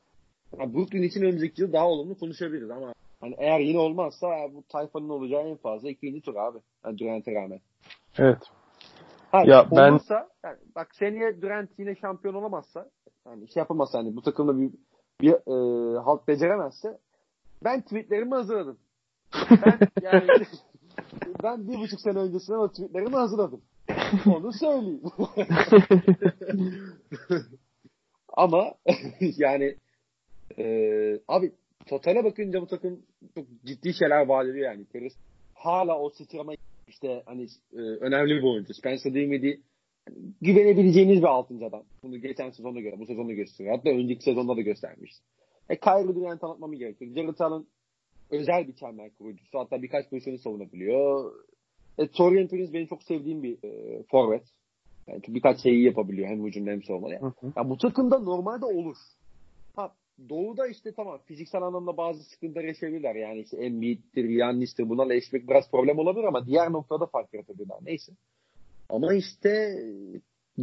yani Brooklyn için önümüzdeki yıl daha olumlu konuşabiliriz ama hani eğer yine olmazsa bu tayfanın olacağı en fazla ikinci tur abi. Yani Durant'e rağmen. Evet. Ha, ya ben yani bak seneye Durant yine şampiyon olamazsa yani şey yapamazsa hani bu takımda bir bir e, halt beceremezse ben tweetlerimi hazırladım. Ben <laughs> yani ben bir buçuk sene öncesinde o tweetlerimi hazırladım. Onu söyleyeyim. <laughs> Ama yani e, abi totale bakınca bu takım çok ciddi şeyler vaat ediyor yani. Teris hala o sıçrama işte hani e, önemli bir oyuncu. Spencer Dinwiddie güvenebileceğiniz bir altıncı adam. Bunu geçen sezonda göre, bu sezonda gösteriyor. Hatta önceki sezonda da göstermişti. E Kyrie Durant tanıtmamı gerekiyor. Jared Allen özel bir çember kurucusu. Hatta birkaç pozisyonu savunabiliyor. E, Torian Prince benim çok sevdiğim bir e, forvet. Yani birkaç şeyi yapabiliyor hem hücumda hem savunmada. Yani, yani bu takımda normalde olur. Ha, Doğu'da işte tamam fiziksel anlamda bazı sıkıntılar yaşayabilirler. Yani işte Embiid'dir, Yannis'tir bunlarla eşlik biraz problem olabilir ama diğer noktada fark yaratabilirler. Neyse. Ama işte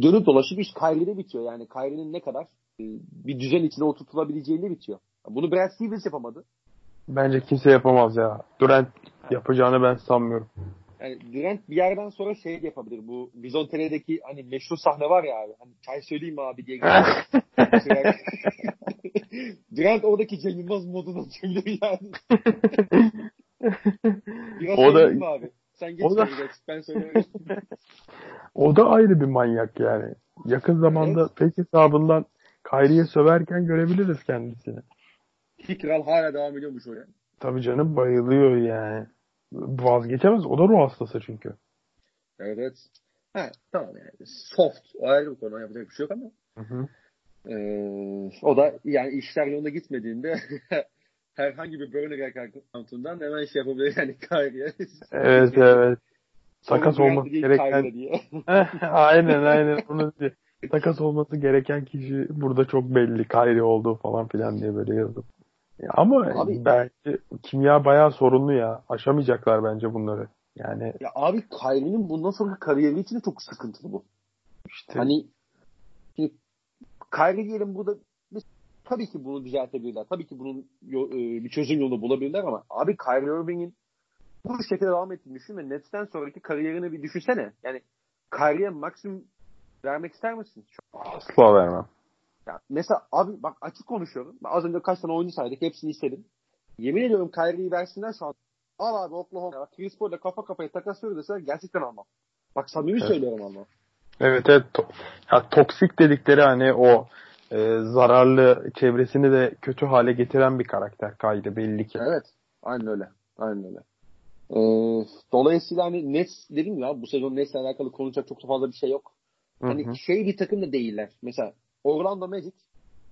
dönüp dolaşıp iş Kyrie'de bitiyor. Yani Kyrie'nin ne kadar bir düzen içine oturtulabileceğinde bitiyor. Bunu Brad Stevens yapamadı. Bence kimse yapamaz ya. Durant yapacağını ben sanmıyorum. Yani Durant bir yerden sonra şey yapabilir. Bu Bizontele'deki hani meşhur sahne var ya abi. Hani çay söyleyeyim abi diye. <laughs> Durant oradaki Cem Yılmaz moduna dönebilir yani. Biraz o da, abi. Sen geç, o da, geç. Ben söylüyorum. <laughs> o da ayrı bir manyak yani. Yakın zamanda evet. pek hesabından Kyrie'ye söverken görebiliriz kendisini. Kral hala devam ediyormuş oraya. Tabii canım bayılıyor yani. Vazgeçemez. O da ruh hastası çünkü. Evet evet. Ha, tamam yani. Soft. O ayrı bir konu. Yapacak bir şey yok ama. Hı hı. Ee, o da yani işler yolunda gitmediğinde <laughs> herhangi bir burner account'undan hemen şey yapabilir yani Kyrie'ye. evet evet. Takas olması gereken. <laughs> aynen aynen. Bunu diye. Takas olması gereken kişi burada çok belli. Kyrie olduğu falan filan diye böyle yazıp. Ama abi, bence kimya bayağı sorunlu ya. Aşamayacaklar bence bunları. Yani ya abi Kyrie'nin bundan sonra kariyeri için de çok sıkıntılı bu. İşte hani şimdi Kyrie diyelim burada tabii ki bunu düzeltebilirler. Tabii ki bunun e, bir çözüm yolu bulabilirler ama abi Kyrie Irving'in bu şekilde devam ettiğini düşün ve Nets'ten sonraki kariyerini bir düşünsene. Yani Kyrie'ye maksimum vermek ister misin? Asla vermem. Ya mesela abi bak açık konuşuyorum. Ben az önce kaç tane oyuncu saydık. Hepsini istedim. Yemin ediyorum Kyrie'yi versinler şu an. Al abi Oklahoma. Bak Chris Paul'la kafa kafaya takas deseler gerçekten almam. Bak samimi evet. söylüyorum ama. Evet evet. To- ya, toksik dedikleri hani o e, zararlı çevresini de kötü hale getiren bir karakter kaydı belli ki. Evet. Aynen öyle. Aynen öyle. Ee, dolayısıyla hani Nets dedim ya bu sezon Nets'le alakalı konuşacak çok da fazla bir şey yok. Hani Hı-hı. şey bir takım da değiller. Mesela Orlando Magic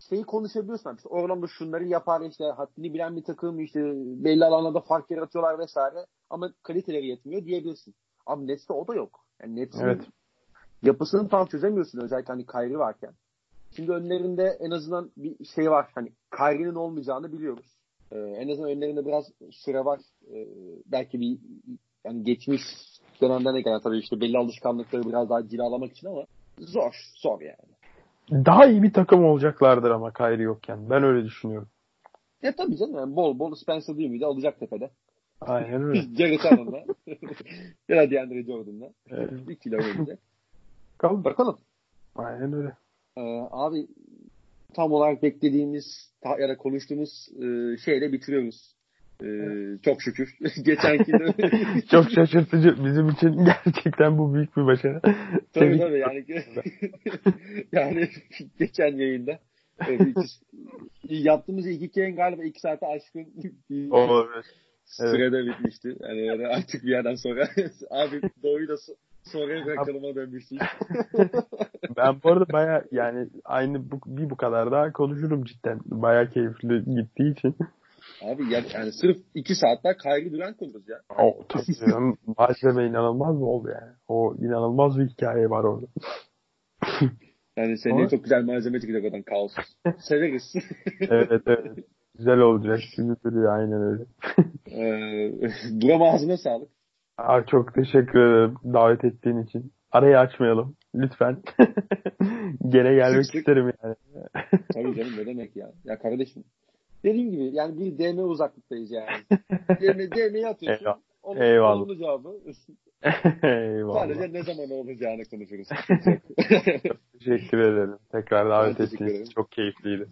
şeyi konuşabiliyorsun. İşte Orlando şunları yapar işte haddini bilen bir takım işte belli alanlarda fark yaratıyorlar vesaire ama kaliteleri yetmiyor diyebilirsin. Ama Nets'te o da yok. Yani Nets'in evet. yapısını tam çözemiyorsun özellikle hani Kyrie varken. Şimdi önlerinde en azından bir şey var. Hani Kyrie'nin olmayacağını biliyoruz. Ee, en azından önlerinde biraz süre var. Ee, belki bir yani geçmiş dönemden de gelen tabii işte belli alışkanlıkları biraz daha cilalamak için ama zor, zor yani. Daha iyi bir takım olacaklardır ama Kyrie yokken. Ben öyle düşünüyorum. Ya tabii canım yani bol bol Spencer değil miydi alacak tepede. Aynen öyle. <laughs> Jared Allen'la. <laughs> ya da DeAndre Jordan'la. Evet. Bir kilo oynayacak. <laughs> Kalın. Bakalım. Aynen öyle. Ee, abi tam olarak beklediğimiz ya da konuştuğumuz e, şeyle bitiriyoruz. Ee, çok şükür. <laughs> Geçenki <laughs> çok şaşırtıcı. Bizim için gerçekten bu büyük bir başarı. tabii tabii yani <laughs> yani geçen yayında evet, yaptığımız ilk iki yayın galiba iki saate aşkın sürede evet. bitmişti. Yani, yani artık bir yerden sonra abi doğuyu da Sonraya bırakalım'a dönmüştük. ben bu arada baya yani aynı bu, bir bu kadar daha konuşurum cidden. Baya keyifli gittiği için. Abi yani, yani sırf iki saatler kaygı duran konumuz ya. O tabii <laughs> malzeme inanılmaz mı oldu yani? O inanılmaz bir hikaye var orada. <laughs> yani senin çok güzel malzeme çıkacak oradan kaos. <laughs> Severiz. evet evet. Güzel olacak. Şimdi duruyor aynen öyle. ee, Duram ağzına sağlık. Aa, çok teşekkür ederim davet ettiğin için. Arayı açmayalım. Lütfen. Gene gelmek Sık isterim yani. Tabii canım ne demek ya. Ya kardeşim. Dediğim gibi yani bir DM uzaklıktayız yani. <laughs> DM, DM'yi atıyorsun. Eyvallah. Onun, Eyvallah. Onun cevabı. Eyvallah. Sadece ne zaman olacağını konuşuruz. <laughs> teşekkür ederim. Tekrar davet ettiğiniz için çok keyifliydi.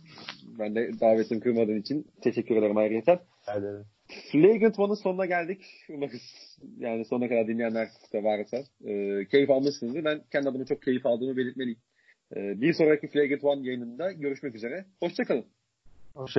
Ben de davetimi kırmadığın için teşekkür ederim ayrıca. Ederim. Flagrant One'ın sonuna geldik. Umarız yani sonuna kadar dinleyenler de varsa e, keyif almışsınızdır. Ben kendi adıma çok keyif aldığımı belirtmeliyim. E, bir sonraki Flagrant One yayınında görüşmek üzere. Hoşçakalın.